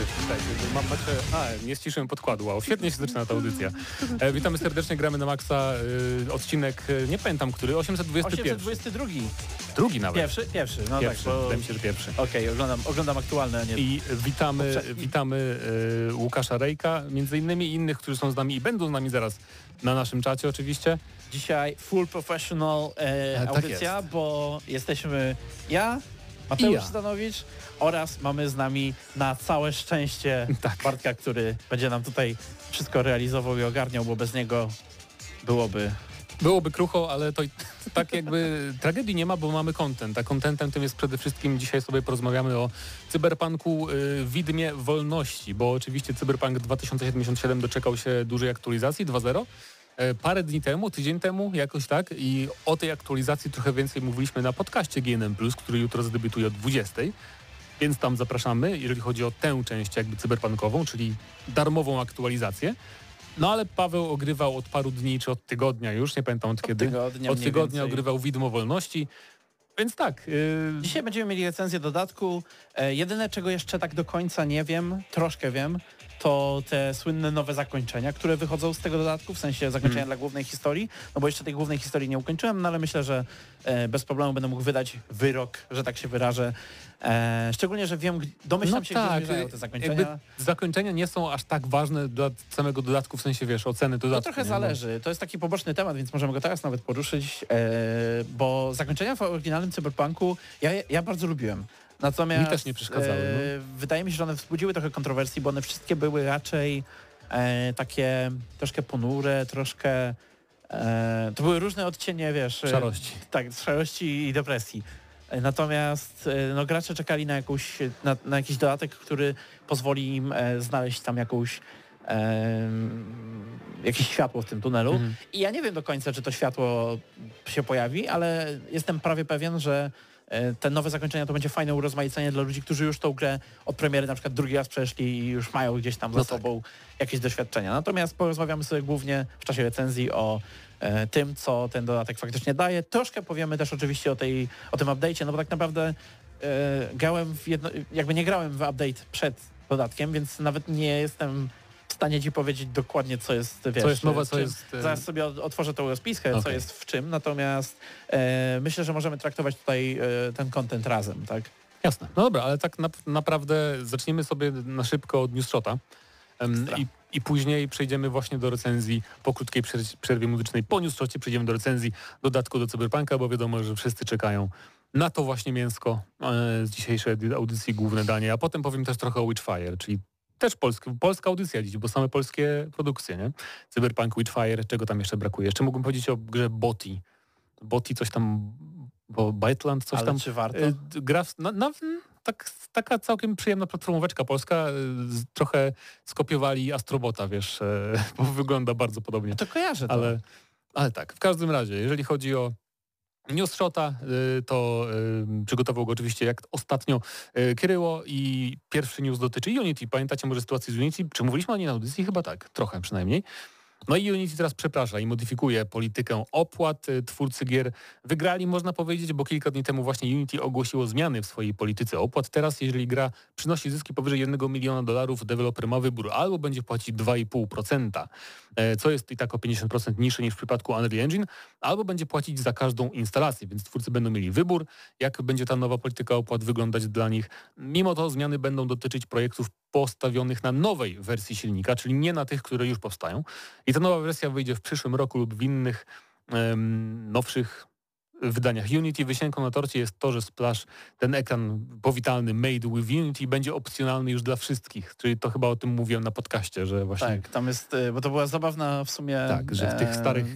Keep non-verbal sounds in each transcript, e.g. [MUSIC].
Cześć, witajcie. Mam, macie... A, nie ściszyłem podkładu, wow, świetnie się zaczyna ta audycja. [LAUGHS] E, witamy serdecznie, gramy na Maxa, y, odcinek, y, nie pamiętam który, 821. 822. Drugi nawet. Pierwszy? Pierwszy, no Pierwszy, tak. bo- wydaje mi się, że pierwszy. Okej, oglądam, oglądam aktualne, a nie... I witamy, Poprzedni. witamy y, Łukasza Rejka, między innymi i innych, którzy są z nami i będą z nami zaraz na naszym czacie oczywiście. Dzisiaj full professional e, E, tak audycja, jest. bo jesteśmy ja, Mateusz ja. Stanowicz oraz mamy z nami na całe szczęście [LAUGHS] Tak. Bartka, który będzie nam tutaj wszystko realizował i ogarniał, bo bez niego byłoby... Byłoby krucho, ale to [LAUGHS] tak jakby tragedii nie ma, bo mamy content, a contentem tym jest przede wszystkim dzisiaj sobie porozmawiamy o cyberpunku y, widmie wolności, bo oczywiście Cyberpunk 2077 doczekał się dużej aktualizacji 2.0. E, Parę dni temu, tydzień temu, jakoś tak i o tej aktualizacji trochę więcej mówiliśmy na podcaście GNM+, który jutro zadebiutuje o 20. Więc tam zapraszamy, jeżeli chodzi o tę część jakby cyberpunkową, czyli darmową aktualizację. No ale Paweł ogrywał od paru dni, czy od tygodnia już, nie pamiętam od, kiedy. tygodnia od tygodnia więcej. ogrywał Widmo Wolności. Więc tak, yy, Dzisiaj będziemy mieli recenzję dodatku. E, jedyne, czego jeszcze tak do końca nie wiem, troszkę wiem, to te słynne nowe zakończenia, które wychodzą z tego dodatku, w sensie zakończenia Mhm. dla głównej historii, no bo jeszcze tej głównej historii nie ukończyłem, no ale myślę, że e, bez problemu będę mógł wydać wyrok, że tak się wyrażę. E, szczególnie, że wiem, domyślam no się, tak, gdzie zmierzają te zakończenia. zakończenia nie są aż tak ważne dla samego dodatku, w sensie wiesz, oceny To dodatku. trochę nie? No. zależy. To jest taki poboczny temat, więc możemy go teraz nawet poruszyć, e, bo zakończenia w oryginalnym Cyberpunku ja, ja bardzo lubiłem. Natomiast Mi też nie przeszkadzały, E, wydaje mi się, że one wzbudziły trochę kontrowersji, bo one wszystkie były raczej e, takie troszkę ponure, troszkę e, to były różne odcienie, wiesz, e, Szarości. tak, szarości i depresji. E, Natomiast e, no, gracze czekali na, jakąś, na, na jakiś dodatek, który pozwoli im e, znaleźć tam jakąś em, jakieś światło w tym tunelu. Mhm. I ja nie wiem do końca, czy to światło się pojawi, ale jestem prawie pewien, że e, te nowe zakończenia to będzie fajne urozmaicenie dla ludzi, którzy już tą grę od premiery na przykład drugi raz przeszli i już mają gdzieś tam za No tak. sobą jakieś doświadczenia. Natomiast porozmawiamy sobie głównie w czasie recenzji o e, tym, co ten dodatek faktycznie daje. Troszkę powiemy też oczywiście o, tej, o tym update'cie, no bo tak naprawdę e, grałem w jedno, jakby nie grałem w update przed dodatkiem, więc nawet nie jestem stanie ci powiedzieć dokładnie, co jest, wiesz, Co jest nowe, co jest... Zaraz sobie otworzę tą rozpiskę, co Okej. jest w czym, natomiast e, myślę, że możemy traktować tutaj e, ten content razem, tak? Jasne. No dobra, ale tak na, naprawdę zaczniemy sobie na szybko od newsshota. Ekstra. i, I później przejdziemy właśnie do recenzji po krótkiej przer- przerwie muzycznej. Po newsshocie przejdziemy do recenzji dodatku do Cyberpunka, bo wiadomo, że wszyscy czekają na to właśnie mięsko e, z dzisiejszej audycji główne danie. A potem powiem też trochę o Witchfire, czyli też polski, polska audycja dziś, bo same polskie produkcje, nie? Cyberpunk, Witchfire, czego tam jeszcze brakuje? Jeszcze mógłbym powiedzieć o grze Boti. Boti coś tam, bo Byteland coś Ale tam czy warto? Y, Gra w, na, na, tak, taka całkiem przyjemna platformóweczka polska. y, Trochę skopiowali Astrobota, wiesz, e, [LAUGHS] bo wygląda bardzo podobnie. No to kojarzę to. Ale, ale tak, w każdym razie, jeżeli chodzi o Newsshota, y, to y, przygotował go oczywiście jak ostatnio y, Kryło i pierwszy news dotyczy Unity. Pamiętacie może sytuację z Unity? Czy mówiliśmy o niej na audycji? Chyba tak, trochę przynajmniej. No i Unity teraz przeprasza i modyfikuje politykę opłat. Y, Twórcy gier wygrali, można powiedzieć, bo kilka dni temu właśnie Unity ogłosiło zmiany w swojej polityce opłat. Teraz, jeżeli gra przynosi zyski powyżej 1 miliona dolarów, deweloper ma wybór albo będzie płacić 2,5%, e, co jest i tak o 50% niższe niż w przypadku Unreal Engine, albo będzie płacić za każdą instalację, więc twórcy będą mieli wybór, jak będzie ta nowa polityka opłat wyglądać dla nich. Mimo to zmiany będą dotyczyć projektów postawionych na nowej wersji silnika, czyli nie na tych, które już powstają. I ta nowa wersja wyjdzie w przyszłym roku lub w innych em, nowszych wydaniach Unity. Wysienką na torcie jest to, że Splash, ten ekran powitalny Made with Unity będzie opcjonalny już dla wszystkich. Czyli to chyba o tym mówiłem na podcaście, że właśnie Tak, tam jest, y, bo to była zabawna w sumie Tak, że w tych e, starych,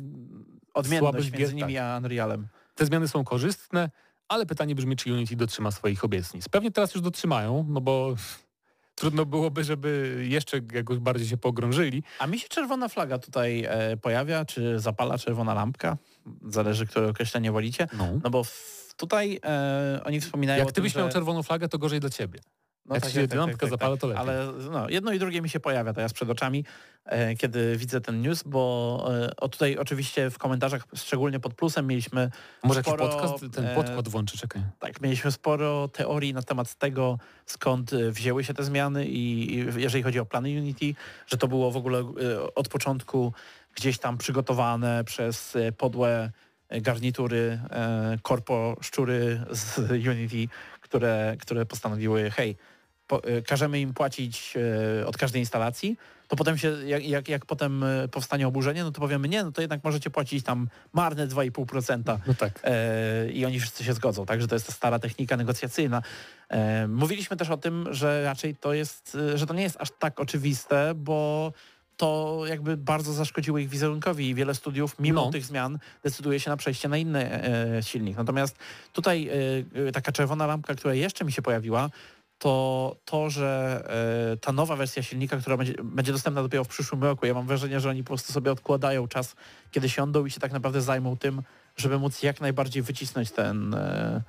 odmienność między nimi a Unrealem. te zmiany są korzystne, ale pytanie brzmi, czy Unity dotrzyma swoich obietnic. Pewnie teraz już dotrzymają, no bo trudno byłoby, żeby jeszcze jakoś bardziej się pogrążyli. A mi się czerwona flaga tutaj e, pojawia, czy zapala czerwona lampka? Zależy, które określenie wolicie. No. No bo w, tutaj e, oni wspominają Jak o ty tym, byś że... miał czerwoną flagę, to gorzej dla ciebie. No Jak się lampka zapala, to lepiej. Ale no, jedno i drugie mi się pojawia teraz przed oczami, e, kiedy widzę ten news, bo e, o tutaj oczywiście w komentarzach, szczególnie pod plusem, mieliśmy Może sporo, jakiś podcast? Ten e, podkład włączy, czekaj. tak, mieliśmy sporo teorii na temat tego, skąd wzięły się te zmiany i i jeżeli chodzi o plany Unity, że to było w ogóle od początku gdzieś tam przygotowane przez podłe garnitury, korpo szczury z Unity, które, które postanowiły, hej, po, e, każemy im płacić e, od każdej instalacji, to potem się, jak, jak, jak potem e, powstanie oburzenie, no to powiemy, nie, no to jednak możecie płacić tam marne 2,5%. No tak. E, i oni wszyscy się zgodzą, także to jest ta stara technika negocjacyjna. E, mówiliśmy też o tym, że raczej to jest, że to nie jest aż tak oczywiste, bo to jakby bardzo zaszkodziło ich wizerunkowi i wiele studiów mimo No. tych zmian decyduje się na przejście na inny e, silnik. Natomiast tutaj taka czerwona lampka, która jeszcze mi się pojawiła, to to, że e, ta nowa wersja silnika, która będzie, będzie dostępna dopiero w przyszłym roku, ja mam wrażenie, że oni po prostu sobie odkładają czas, kiedy siądą i się tak naprawdę zajmą tym, żeby móc jak najbardziej wycisnąć ten... E,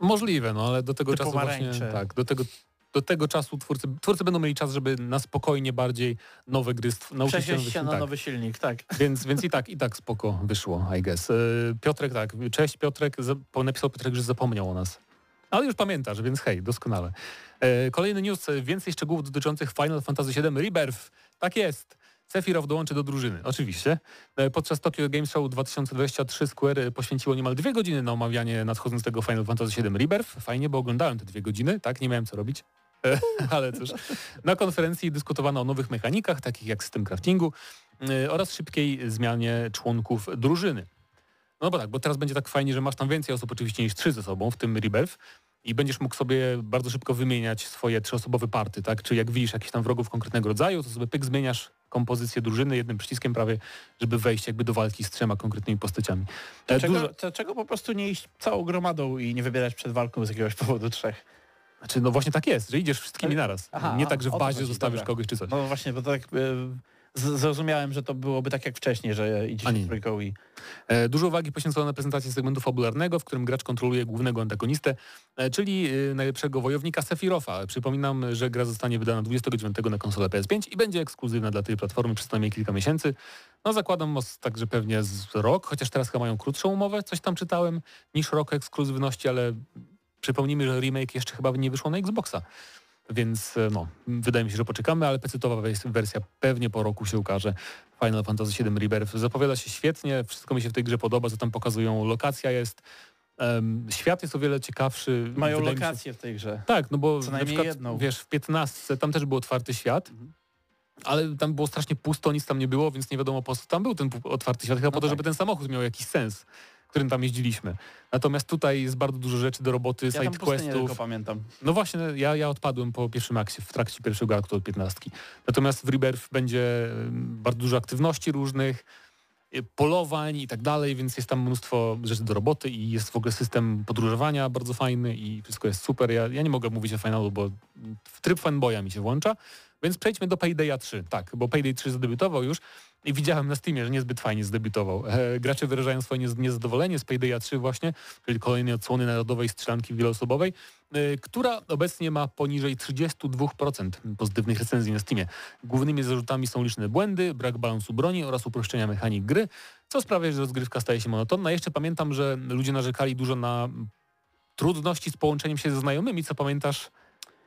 Możliwe, no ale do tego Te czasu właśnie, tak, do tego, do tego czasu twórcy, twórcy będą mieli czas, żeby na spokojnie bardziej nowe gry nauczyć się, przesiąść się na tak. nowy silnik, tak. Więc, więc i tak, i tak spoko wyszło, I guess. E, Piotrek, tak, cześć Piotrek, napisał Piotrek, że zapomniał o nas. Ale już pamiętasz, więc hej, doskonale. E, Kolejny news, e, więcej szczegółów dotyczących Final Fantasy VII Rebirth. Tak jest. Sephiroth dołączy do drużyny, oczywiście. E, Podczas Tokyo Game Show 2023 Square poświęciło niemal dwie godziny na omawianie nadchodzącego Final Fantasy VII Rebirth. Fajnie, bo oglądałem te dwie godziny, tak, nie miałem co robić. [LAUGHS] Ale cóż, na konferencji dyskutowano o nowych mechanikach, takich jak system craftingu oraz szybkiej zmianie członków drużyny. No bo tak, bo teraz będzie tak fajnie, że masz tam więcej osób oczywiście niż trzy ze sobą, w tym Rebirth i będziesz mógł sobie bardzo szybko wymieniać swoje trzyosobowe party, tak? Czy jak widzisz jakichś tam wrogów konkretnego rodzaju, to sobie pyk zmieniasz kompozycję drużyny jednym przyciskiem prawie, żeby wejść jakby do walki z trzema konkretnymi postaciami. E, Dlaczego, Dużo, po prostu nie iść całą gromadą i nie wybierać przed walką z jakiegoś powodu trzech? znaczy, no właśnie tak jest, że idziesz wszystkimi naraz. Aha, Nie tak, że w to bazie chodzi, zostawisz dobra. kogoś czy coś. No właśnie, bo tak z- zrozumiałem, że to byłoby tak jak wcześniej, że idzie się trójką i... E, Dużo uwagi poświęcono na prezentację segmentu fabularnego, w którym gracz kontroluje głównego antagonistę, e, czyli e, najlepszego wojownika Sephirofa. Przypominam, że gra zostanie wydana 29 na konsolę PS5 i będzie ekskluzywna dla tej platformy przez najmniej kilka miesięcy. No zakładam także pewnie z rok, chociaż teraz chyba mają krótszą umowę, coś tam czytałem, niż rok ekskluzywności, ale przypomnijmy, że remake jeszcze chyba nie wyszło na Xboxa. Więc e, no, wydaje mi się, że poczekamy, ale PC-towa wers- wersja pewnie po roku się ukaże. Final Fantasy VII Rebirth zapowiada się świetnie, wszystko mi się w tej grze podoba, co tam pokazują. Lokacja jest, em, świat jest o wiele ciekawszy. Mają się- lokacje w tej grze. Tak, no bo Co na przykład, jedną. wiesz, w 15 tam też był otwarty świat, Mhm. ale tam było strasznie pusto, nic tam nie było, więc nie wiadomo po co tam był ten otwarty świat, chyba po to, tak. żeby ten samochód miał jakiś sens, którym tam jeździliśmy. Natomiast tutaj jest bardzo dużo rzeczy do roboty, Ja tam side tylko questów. pamiętam. No właśnie, ja, ja odpadłem po pierwszym akcie, w trakcie pierwszego aktu od 15. Natomiast w Rebirth będzie em, bardzo dużo aktywności różnych, y, polowań i tak dalej, więc jest tam mnóstwo rzeczy do roboty i jest w ogóle system podróżowania bardzo fajny i wszystko jest super. Ja, ja nie mogę mówić o finalu, bo w tryb fanboya mi się włącza, więc przejdźmy do Paydaya 3. Tak, bo Payday 3 zadebiutował już i widziałem na Steamie, że niezbyt fajnie zdebiutował. E, gracze wyrażają swoje niez- niezadowolenie z Paydaya 3 właśnie, czyli kolejnej odsłony narodowej strzelanki wieloosobowej, y, która obecnie ma poniżej 32% pozytywnych recenzji na Steamie. Głównymi zarzutami są liczne błędy, brak balansu broni oraz uproszczenia mechanik gry, co sprawia, że rozgrywka staje się monotonna. Jeszcze pamiętam, że ludzie narzekali dużo na trudności z połączeniem się ze znajomymi, co pamiętasz?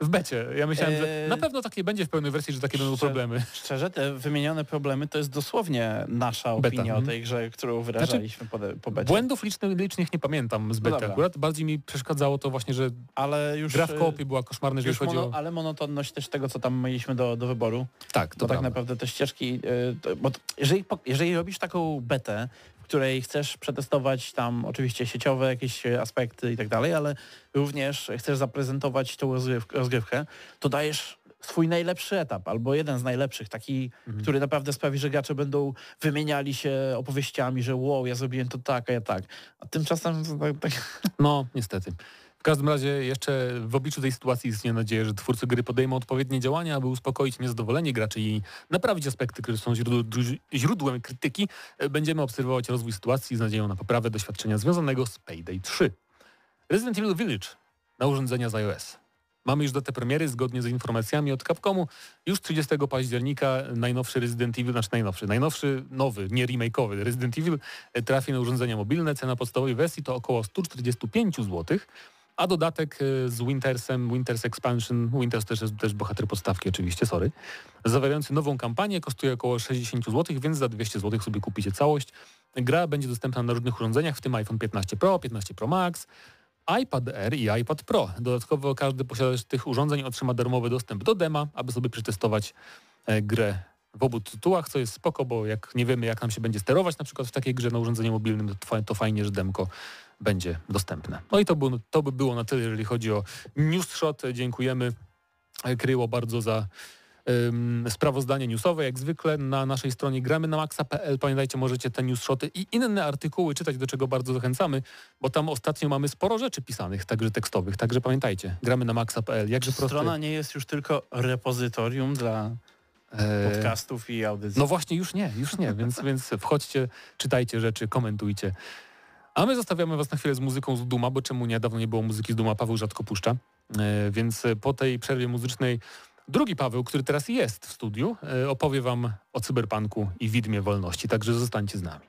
W becie. Ja myślałem, że Eee, na pewno tak nie będzie w pełnej wersji, że takie będą problemy. Szczerze, te wymienione problemy to jest dosłownie nasza Beta, opinia o mhm. tej grze, którą wyrażaliśmy po, de- po becie. Błędów licznych, licznych nie pamiętam z bety dobra. akurat. Bardziej mi przeszkadzało to właśnie, że Ale już... gra w e, koopie była koszmarna, jeżeli chodzi mono, o... ale monotonność też tego, co tam mieliśmy do, do wyboru. Tak, to Bo tak naprawdę te ścieżki, y, bo jeżeli, po- jeżeli robisz taką betę, której chcesz przetestować tam oczywiście sieciowe jakieś aspekty i tak dalej, ale również chcesz zaprezentować tą rozgryw, rozgrywkę, to dajesz swój najlepszy etap, albo jeden z najlepszych, taki, Mhm. który naprawdę sprawi, że gracze będą wymieniali się opowieściami, że wow, ja zrobiłem to tak, a ja tak. A tymczasem tak, tak, No, niestety. W każdym razie jeszcze w obliczu tej sytuacji istnieje nadzieja, że twórcy gry podejmą odpowiednie działania, aby uspokoić niezadowolenie graczy i naprawić aspekty, które są źródłem krytyki. Będziemy obserwować rozwój sytuacji z nadzieją na poprawę doświadczenia związanego z Payday 3. Resident Evil Village na urządzenia z iOS. Mamy już datę premiery, zgodnie z informacjami od Capcomu. Już 30 października najnowszy Resident Evil, znaczy najnowszy, najnowszy, nowy, nie remake'owy Resident Evil e, trafi na urządzenia mobilne. Cena podstawowej wersji to około 145 zł, a dodatek e, z Wintersem, Winters Expansion, Winters też jest też bohater podstawki oczywiście, sorry, zawierający nową kampanię kosztuje około 60 zł, więc za 200 zł sobie kupicie całość. Gra będzie dostępna na różnych urządzeniach, w tym iPhone 15 Pro, 15 Pro Max, iPad Air i iPad Pro. Dodatkowo każdy posiadacz tych urządzeń otrzyma darmowy dostęp do dema, aby sobie przetestować e, grę w obu tytułach, co jest spoko, bo jak nie wiemy jak nam się będzie sterować na przykład w takiej grze na urządzeniu mobilnym, to fajnie, że demko będzie dostępne. No i to, był, to by było na tyle, jeżeli chodzi o News Shot. Dziękujemy e, Kryło bardzo za ym, sprawozdanie newsowe, jak zwykle na naszej stronie gramy na maxa.pl. Pamiętajcie, możecie te news shoty i inne artykuły czytać, do czego bardzo zachęcamy, bo tam ostatnio mamy sporo rzeczy pisanych, także tekstowych, także pamiętajcie, gramy na maxa.pl. Jakże prosty... strona nie jest już tylko repozytorium dla e, podcastów i audycji. No właśnie, już nie, już nie, więc, [LAUGHS] więc wchodźcie, czytajcie rzeczy, komentujcie. A my zostawiamy Was na chwilę z muzyką z Duma, bo czemu nie? Dawno nie było muzyki z Duma, Paweł rzadko puszcza. E, więc po tej przerwie muzycznej drugi Paweł, który teraz jest w studiu, e, opowie Wam o cyberpunku i widmie wolności, także zostańcie z nami.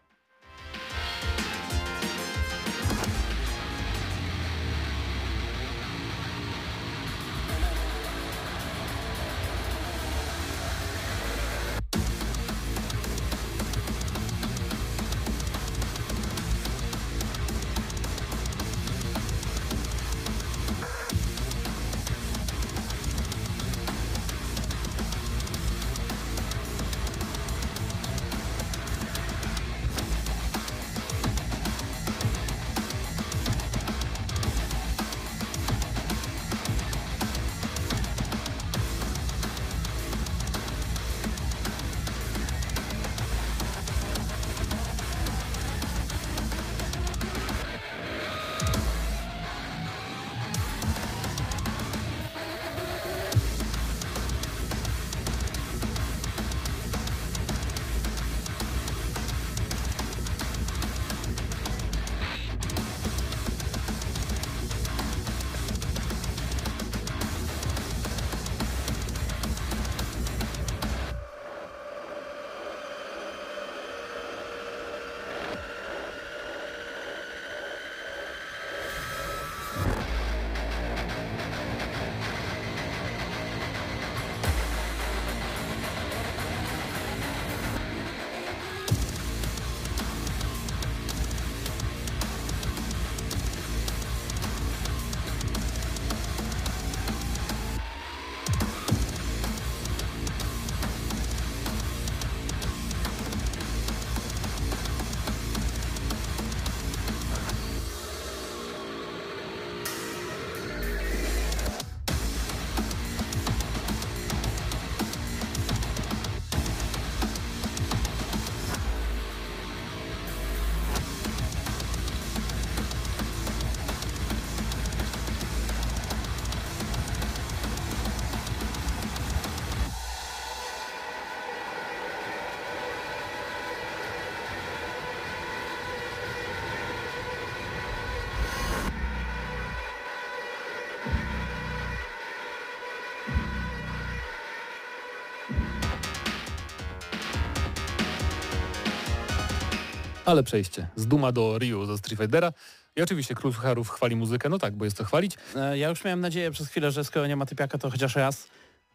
Ale przejście z Duma do Ryu ze Street Fightera. I oczywiście Król Sucharów chwali muzykę, no tak, bo jest to chwalić, E, Ja już miałem nadzieję przez chwilę, że skoro nie ma typiaka, to chociaż raz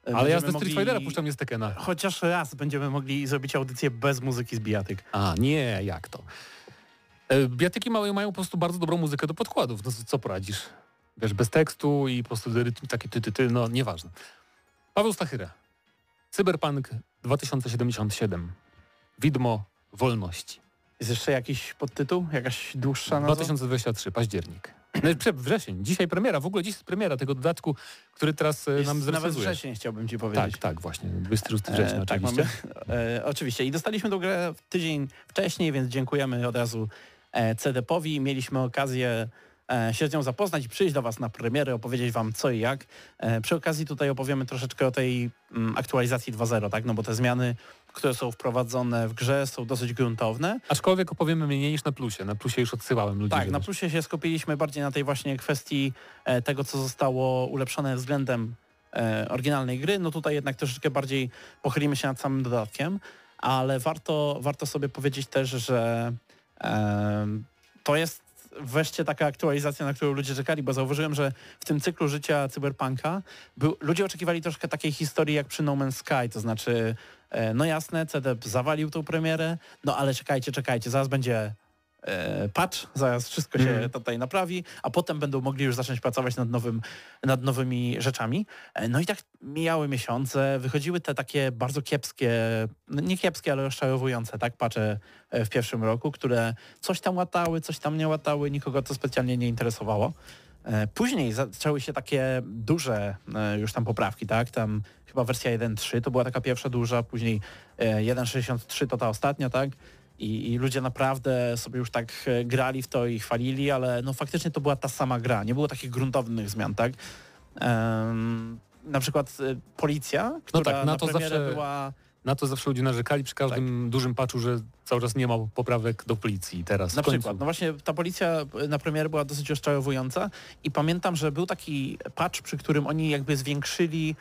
e, ale ja ze Street mogli- Fightera puszczam nie Tekena. Chociaż raz będziemy mogli zrobić audycję bez muzyki z bijatyk. A, nie, jak to? E, Biatyki małe mają po prostu bardzo dobrą muzykę do podkładów, no co poradzisz? Wiesz, bez tekstu i po prostu rytm taki ty, ty, ty, no nieważne. Paweł Stachyra. Cyberpunk 2077. Widmo wolności. Jest jeszcze jakiś podtytuł? Jakaś dłuższa nazwa? 2023, październik. No, wrzesień. Dzisiaj premiera, w ogóle dziś jest premiera tego dodatku, który teraz e, Jest nam nawet zrecenzuje. wrzesień chciałbym ci powiedzieć. Tak, tak, właśnie. 26 września E, tak, oczywiście. mamy. E, oczywiście. I dostaliśmy tę grę tydzień wcześniej, więc dziękujemy od razu e, CDP-owi. Mieliśmy okazję e, się z nią zapoznać i przyjść do Was na premierę, opowiedzieć Wam co i jak. E, przy okazji tutaj opowiemy troszeczkę o tej mm, aktualizacji 2.0, tak? No bo te zmiany, które są wprowadzone w grze są dosyć gruntowne. Aczkolwiek opowiemy mniej niż na plusie. Na plusie już odsyłałem ludzi. Tak, na plusie się skupiliśmy bardziej na tej właśnie kwestii e, tego, co zostało ulepszone względem e, oryginalnej gry. No tutaj jednak troszeczkę bardziej pochylimy się nad samym dodatkiem, ale warto, warto sobie powiedzieć też, że e, to jest wreszcie taka aktualizacja, na którą ludzie czekali, bo zauważyłem, że w tym cyklu życia cyberpunka był, ludzie oczekiwali troszkę takiej historii jak przy No Man's Sky, to znaczy no jasne, CDP zawalił tą premierę, no ale czekajcie, czekajcie, zaraz będzie e, patch, zaraz wszystko się Mhm. tutaj naprawi, a potem będą mogli już zacząć pracować nad, nowym, nad nowymi rzeczami. E, No i tak mijały miesiące, wychodziły te takie bardzo kiepskie, no nie kiepskie, ale rozczarowujące, tak, patche e, w pierwszym roku, które coś tam łatały, coś tam nie łatały, nikogo to specjalnie nie interesowało. E, Później zaczęły się takie duże e, już tam poprawki, tak? Tam chyba wersja 1.3 to była taka pierwsza duża, później e, 1.63 to ta ostatnia, tak? I, I ludzie naprawdę sobie już tak e, grali w to i chwalili, ale no faktycznie to była ta sama gra, nie było takich gruntownych zmian, tak? Em, na przykład e, policja, która tak, na na to zawsze- była Na to zawsze ludzie narzekali przy każdym dużym patchu, że cały czas nie ma poprawek do policji. Teraz Na przykład, no właśnie ta policja na premierę była dosyć rozczarowująca i pamiętam, że był taki patch, przy którym oni jakby zwiększyli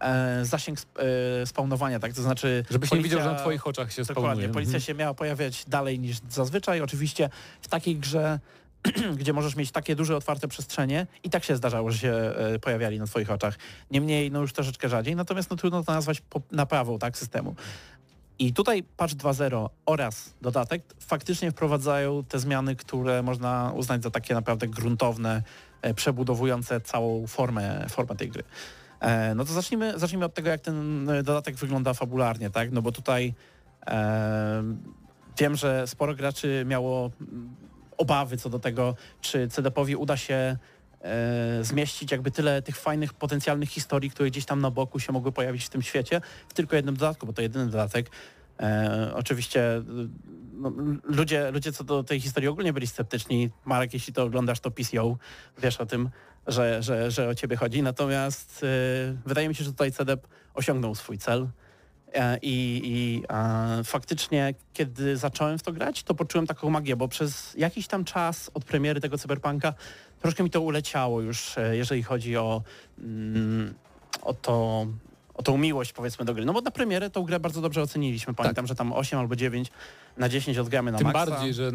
e, zasięg sp- e, spawnowania, tak? To znaczy Żebyś nie policja- widział, że na twoich oczach się Dokładnie, spawnuje. policja Mhm. się miała pojawiać dalej niż zazwyczaj. Oczywiście w takiej grze, [CLEARS THROAT] gdzie możesz mieć takie duże otwarte przestrzenie i tak się zdarzało, że się e, pojawiali na twoich oczach. Niemniej no już troszeczkę rzadziej, natomiast no trudno to nazwać naprawą tak systemu. I tutaj patch 2.0 oraz dodatek faktycznie wprowadzają te zmiany, które można uznać za takie naprawdę gruntowne, e, przebudowujące całą formę, formę tej gry. E, No to zacznijmy, zacznijmy od tego, jak ten dodatek wygląda fabularnie, tak? No bo tutaj e, wiem, że sporo graczy miało obawy co do tego, czy CDP-owi uda się e, zmieścić jakby tyle tych fajnych potencjalnych historii, które gdzieś tam na boku się mogły pojawić w tym świecie, w tylko jednym dodatku, bo to jedyny dodatek. E, oczywiście y, no, ludzie, ludzie co do tej historii ogólnie byli sceptyczni. Marek, jeśli to oglądasz, to PCO, wiesz o tym, że, że, że o ciebie chodzi. Natomiast y, wydaje mi się, że tutaj CDEP osiągnął swój cel. E, I, i e, faktycznie, kiedy zacząłem w to grać, to poczułem taką magię, bo przez jakiś tam czas od premiery tego cyberpunka troszkę mi to uleciało już, e, jeżeli chodzi o, mm, o to o tą miłość powiedzmy do gry. No bo na premierę tą grę bardzo dobrze oceniliśmy. Pamiętam, że tam 8 albo 9 na 10 odgramy na Tym maksa. bardziej, że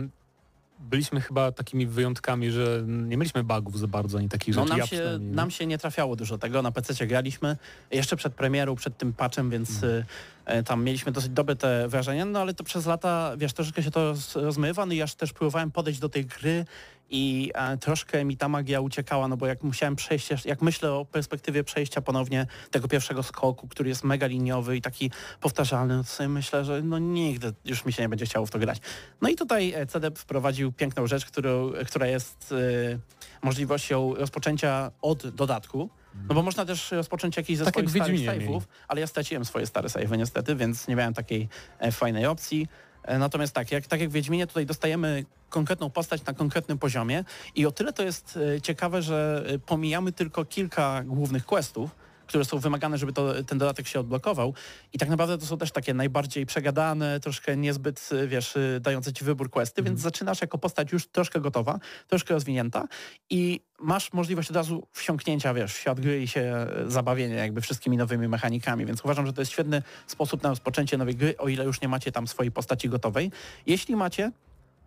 byliśmy chyba takimi wyjątkami, że nie mieliśmy bugów za bardzo, ani takich No rzeczy. nam ja się, nam się nie trafiało dużo tego, na PC graliśmy jeszcze przed premierą, przed tym patchem, więc Mm. E, tam mieliśmy dosyć dobre te wrażenia, no ale to przez lata, wiesz, troszeczkę się to roz- rozmywa, no i aż też próbowałem podejść do tej gry i e, troszkę mi ta magia uciekała, no bo jak musiałem przejść, jak myślę o perspektywie przejścia ponownie tego pierwszego skoku, który jest mega liniowy i taki powtarzalny, no sobie myślę, że no nigdy już mi się nie będzie chciało w to grać. No i tutaj e, CDEP wprowadził piękną rzecz, którą, która jest e, możliwością rozpoczęcia od dodatku. No bo można też rozpocząć jakiś ze Tak swoich starych save'ów, ale ja straciłem swoje stare save'y niestety, więc nie miałem takiej e, fajnej opcji. E, Natomiast tak, jak, tak jak w Wiedźminie tutaj dostajemy konkretną postać na konkretnym poziomie i o tyle to jest e, ciekawe, że pomijamy tylko kilka głównych questów, które są wymagane, żeby to, ten dodatek się odblokował. I tak naprawdę to są też takie najbardziej przegadane, troszkę niezbyt, y, wiesz, y, dające ci wybór questy, więc zaczynasz jako postać już troszkę gotowa, troszkę rozwinięta i masz możliwość od razu wsiąknięcia, wiesz, w świat gry i się e, zabawienia jakby wszystkimi nowymi mechanikami, więc uważam, że to jest świetny sposób na rozpoczęcie nowej gry, o ile już nie macie tam swojej postaci gotowej. Jeśli macie,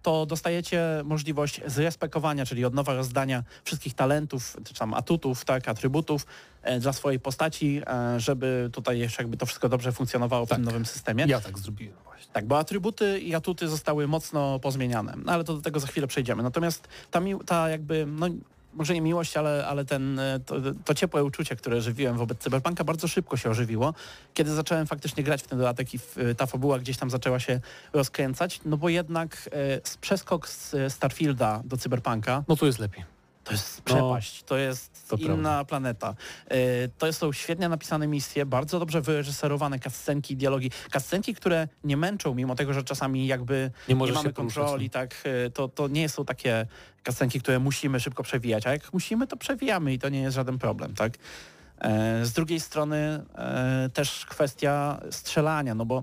to dostajecie możliwość zrespekowania, czyli od nowa rozdania wszystkich talentów, czy tam atutów, tak, atrybutów e, dla swojej postaci, e, żeby tutaj jeszcze jakby to wszystko dobrze funkcjonowało w Tak. tym nowym systemie. Ja tak zrobiłem właśnie. Tak, bo atrybuty i atuty zostały mocno pozmieniane, no, ale to do tego za chwilę przejdziemy. Natomiast ta, ta jakby, no może nie miłość, ale, ale ten, e, to, to ciepłe uczucie, które żywiłem wobec Cyberpunka bardzo szybko się ożywiło, kiedy zacząłem faktycznie grać w ten dodatek i w, ta fabuła gdzieś tam zaczęła się rozkręcać, no bo jednak e, z- przeskok z e, Starfielda do Cyberpunka No tu jest lepiej. to jest No, przepaść, to jest to inna prawda. planeta. E, To są świetnie napisane misje, bardzo dobrze wyreżyserowane cutscenki i dialogi. Cutscenki, które nie męczą, mimo tego, że czasami jakby Nie nie mamy poruszać, no. kontroli, tak, e, to, to nie są takie cutscenki, które musimy szybko przewijać, a jak musimy, to przewijamy i to nie jest żaden problem, tak. E, Z drugiej strony e, też kwestia strzelania, no bo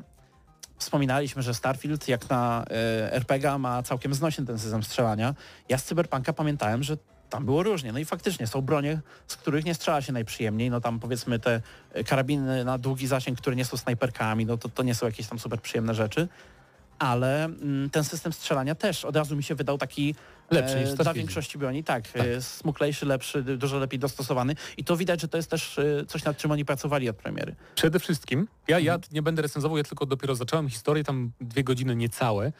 wspominaliśmy, że Starfield jak na e, RPG ma całkiem znośny ten system strzelania. Ja z Cyberpunka pamiętałem, że tam było różnie. No i faktycznie są bronie, z których nie strzela się najprzyjemniej. No tam powiedzmy te karabiny na długi zasięg, które nie są snajperkami, no to, to nie są jakieś tam super przyjemne rzeczy. Ale mm, ten system strzelania też od razu mi się wydał taki Lepszy niż w dla większości broni, tak, Tak. e, smuklejszy, lepszy, dużo lepiej dostosowany i to widać, że to jest też e, coś, nad czym oni pracowali od premiery. Przede wszystkim, ja, ja Mhm. nie będę recenzował, ja tylko dopiero zacząłem historię, tam dwie godziny niecałe,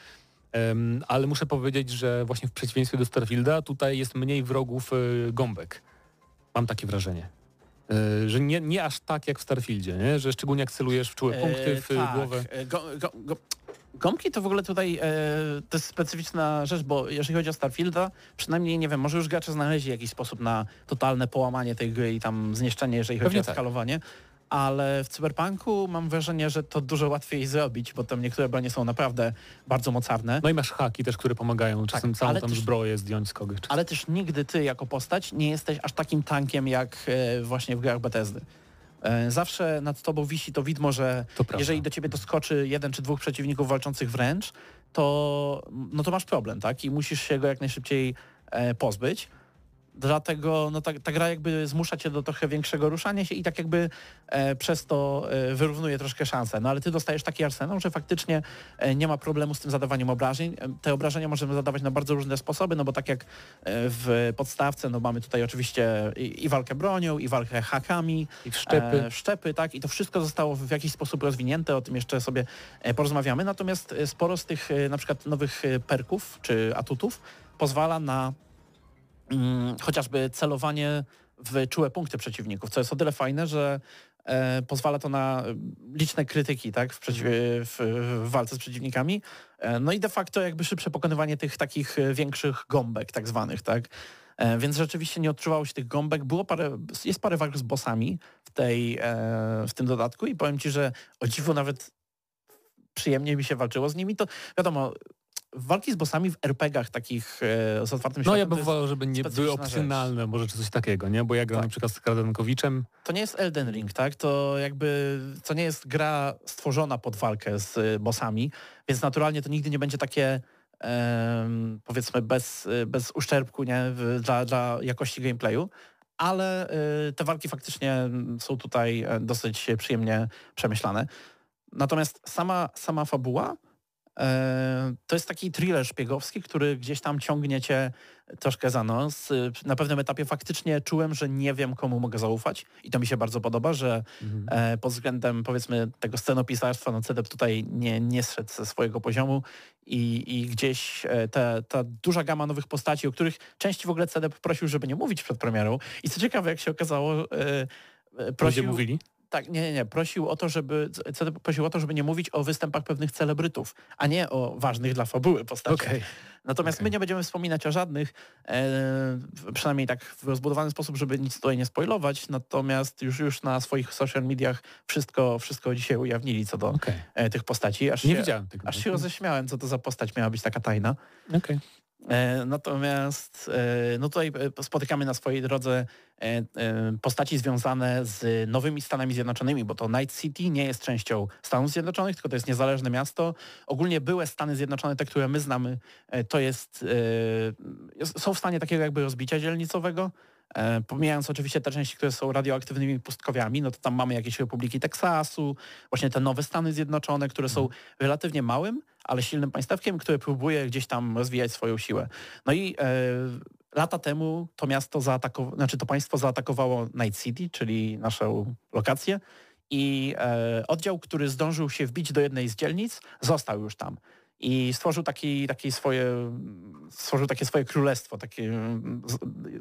em, ale muszę powiedzieć, że właśnie w przeciwieństwie do Starfielda tutaj jest mniej wrogów gąbek. Mam takie wrażenie. Że nie, nie aż tak jak w Starfieldzie, nie? że szczególnie jak celujesz w czułe punkty, w E, tak. głowę. E, Go, go, go, gąbki to w ogóle tutaj e, to jest specyficzna rzecz, bo jeżeli chodzi o Starfielda, przynajmniej nie wiem, może już gracze znaleźli jakiś sposób na totalne połamanie tej gry i tam zniszczenie, jeżeli chodzi Pewnie o tak. skalowanie. Ale w Cyberpunku mam wrażenie, że to dużo łatwiej zrobić, bo tam niektóre bronie są naprawdę bardzo mocarne. No i masz haki też, które pomagają czasem całą ale tam też- zbroję zdjąć z kogoś. Ale też nigdy ty jako postać nie jesteś aż takim tankiem jak e, właśnie w grach Bethesdy. E, Zawsze nad tobą wisi to widmo, że To jeżeli do ciebie doskoczy jeden czy dwóch przeciwników walczących wręcz, to, no to masz problem, tak? I musisz się go jak najszybciej e, pozbyć. Dlatego no, ta, ta gra jakby zmusza cię do trochę większego ruszania się i tak jakby e, przez to e, wyrównuje troszkę szanse. No ale ty dostajesz taki arsenał, że faktycznie e, nie ma problemu z tym zadawaniem obrażeń. E, Te obrażenia możemy zadawać na bardzo różne sposoby, no bo tak jak e, w podstawce, no mamy tutaj oczywiście i, i walkę bronią, i walkę hakami, I w szczepy. E, tak, i to wszystko zostało w jakiś sposób rozwinięte, o tym jeszcze sobie porozmawiamy. Natomiast sporo z tych na przykład nowych perków czy atutów pozwala na chociażby celowanie w czułe punkty przeciwników, co jest o tyle fajne, że e, pozwala to na e, liczne krytyki tak, w, przeciw, w, w walce z przeciwnikami. E, no i de facto jakby szybsze pokonywanie tych takich e, większych gąbek tak zwanych, tak. E, Więc rzeczywiście nie odczuwało się tych gąbek. Było parę, jest parę walk z bossami w, tej, e, w tym dodatku i powiem Ci, że o dziwo nawet przyjemnie mi się walczyło z nimi. To wiadomo, walki z bossami w RPG-ach takich e, z otwartym No światem ja to bym wolał, żeby nie były opcjonalne, może czy coś takiego, nie? Bo ja gram Tak. na przykład z Kradenkowiczem, to nie jest Elden Ring, tak? To jakby, to nie jest gra stworzona pod walkę z y, bossami, więc naturalnie to nigdy nie będzie takie em, powiedzmy bez, y, bez uszczerbku nie? Dla, dla jakości gameplayu, ale y, te walki faktycznie są tutaj e, dosyć przyjemnie przemyślane. Natomiast sama, sama fabuła e, to jest taki thriller szpiegowski, który gdzieś tam ciągnie cię troszkę za nos. Y, Na pewnym etapie faktycznie czułem, że nie wiem komu mogę zaufać i to mi się bardzo podoba, że e, pod względem powiedzmy tego scenopisarstwa, no CDEP tutaj nie, nie zszedł ze swojego poziomu i, i gdzieś e, te, ta duża gama nowych postaci, o których części w ogóle CDEP prosił, żeby nie mówić przed premierą i co ciekawe, jak się okazało, e, e, Ludzie prosił, mówili. Tak, nie, nie, nie. Prosił o to, żeby prosił o to, żeby nie mówić o występach pewnych celebrytów, a nie o ważnych dla fabuły postaciach. Okej. Natomiast Okej. my nie będziemy wspominać o żadnych, e, przynajmniej tak w rozbudowany sposób, żeby nic tutaj nie spoilować, natomiast już już na swoich social mediach wszystko, wszystko dzisiaj ujawnili co do Okej. e, tych postaci. Aż Nie się, widziałem tego. Aż się roześmiałem, co to za postać miała być taka tajna. Okej. E, Natomiast e, no tutaj e, spotykamy na swojej drodze postaci związane z nowymi Stanami Zjednoczonymi, bo to Night City nie jest częścią Stanów Zjednoczonych, tylko to jest niezależne miasto. Ogólnie były Stany Zjednoczone, te, które my znamy, to jest- są w stanie takiego jakby rozbicia dzielnicowego. E, pomijając oczywiście te części, które są radioaktywnymi pustkowiami, no to tam mamy jakieś republiki Teksasu, właśnie te nowe Stany Zjednoczone, które są relatywnie małym, ale silnym państewkiem, które próbuje gdzieś tam rozwijać swoją siłę. No i e, lata temu to miasto zaatakowało, znaczy to państwo zaatakowało Night City, czyli naszą lokację i e, oddział, który zdążył się wbić do jednej z dzielnic, został już tam i stworzył taki, taki swoje, stworzył takie swoje królestwo. Takie,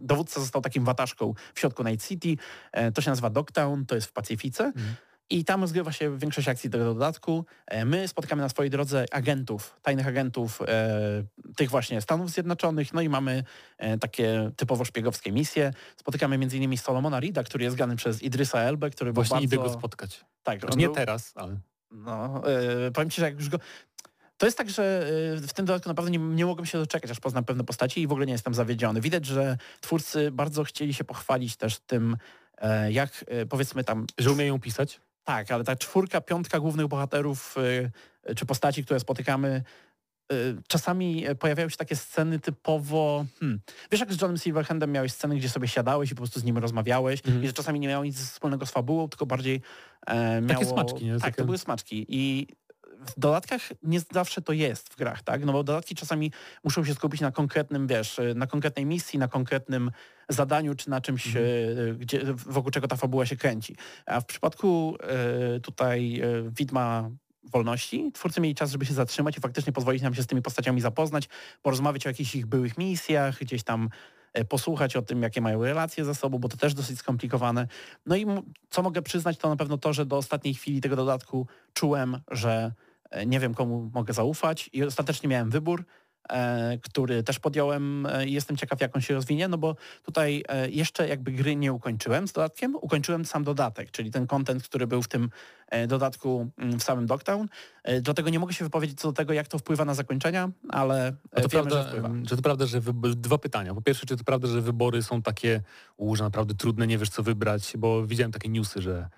dowódca został takim wataszką w środku Night City. E, to się nazywa Dogtown, to jest w Pacyfice. Mhm. I tam rozgrywa się większość akcji tego dodatku. E, my spotykamy na swojej drodze agentów, tajnych agentów e, tych właśnie Stanów Zjednoczonych, no i mamy e, takie typowo szpiegowskie misje. Spotykamy m.in. Solomona Rida, który jest grany przez Idrisa Elbe, który Właśnie był bardzo... idę go spotkać. Tak, znaczy, nie był... teraz, ale... No, e, powiem Ci, że jak już go... To jest tak, że y, w tym dodatku naprawdę nie, nie mogłem się doczekać, aż poznam pewne postaci i w ogóle nie jestem zawiedziony. Widać, że twórcy bardzo chcieli się pochwalić też tym, e, jak e, powiedzmy tam... Że umieją pisać? Tak, ale ta czwórka, piątka głównych bohaterów e, czy postaci, które spotykamy, czasami pojawiają się takie sceny typowo... Hmm, wiesz, jak z Johnem Silverhandem miałeś sceny, gdzie sobie siadałeś i po prostu z nim rozmawiałeś mhm. i że czasami nie miało nic wspólnego z fabułą, tylko bardziej e, miało... Takie smaczki, nie? Tak, takie... to były smaczki i w dodatkach nie zawsze to jest w grach, tak? No bo dodatki czasami muszą się skupić na konkretnym, wiesz, na konkretnej misji, na konkretnym zadaniu, czy na czymś. E, gdzie, wokół czego ta fabuła się kręci. A w przypadku e, tutaj e, widma wolności. Twórcy mieli czas, żeby się zatrzymać i faktycznie pozwolić nam się z tymi postaciami zapoznać, porozmawiać o jakichś ich byłych misjach, gdzieś tam posłuchać o tym, jakie mają relacje ze sobą, bo to też dosyć skomplikowane. No i co mogę przyznać, to na pewno to, że do ostatniej chwili tego dodatku czułem, że E, nie wiem komu mogę zaufać i ostatecznie miałem wybór, e, który też podjąłem e, i jestem ciekaw jak on się rozwinie, no bo tutaj jeszcze jakby gry nie ukończyłem z dodatkiem, ukończyłem sam dodatek, czyli ten content, który był w tym dodatku mm, w samym Dogtown. Dlatego nie mogę się wypowiedzieć co do tego, jak to wpływa na zakończenia, ale to wiemy, prawda, że wpływa. Czy to prawda, że dwa pytania. Po pierwsze, czy to prawda, że wybory są takie, u, że naprawdę trudne, nie wiesz co wybrać, bo widziałem takie newsy, że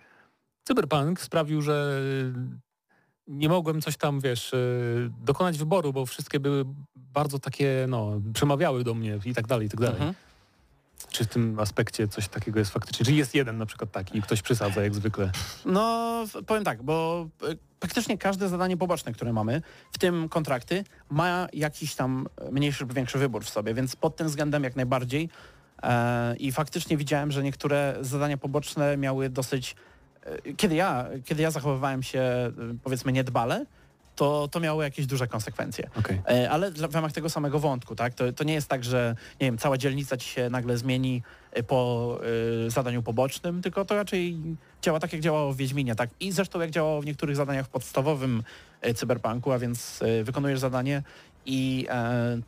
Cyberpunk sprawił, że nie mogłem coś tam, wiesz, y, dokonać wyboru, bo wszystkie były bardzo takie, no, przemawiały do mnie i tak dalej, i tak dalej. Mhm. Czy w tym aspekcie coś takiego jest faktycznie? Czy jest jeden na przykład taki i ktoś przysadza jak zwykle? No, powiem tak, bo y, praktycznie każde zadanie poboczne, które mamy, w tym kontrakty, ma jakiś tam mniejszy lub większy wybór w sobie, więc pod tym względem jak najbardziej. E, I faktycznie widziałem, że niektóre zadania poboczne miały dosyć kiedy ja, kiedy ja zachowywałem się e, powiedzmy niedbale, to, to miało jakieś duże konsekwencje. Okay. E, ale w ramach tego samego wątku, tak? To, to nie jest tak, że nie wiem, cała dzielnica ci się nagle zmieni po y, zadaniu pobocznym, tylko to raczej działa tak, jak działało w Wiedźminie, tak? I zresztą jak działało w niektórych zadaniach w podstawowym y, cyberpunku, a więc y, wykonujesz zadanie i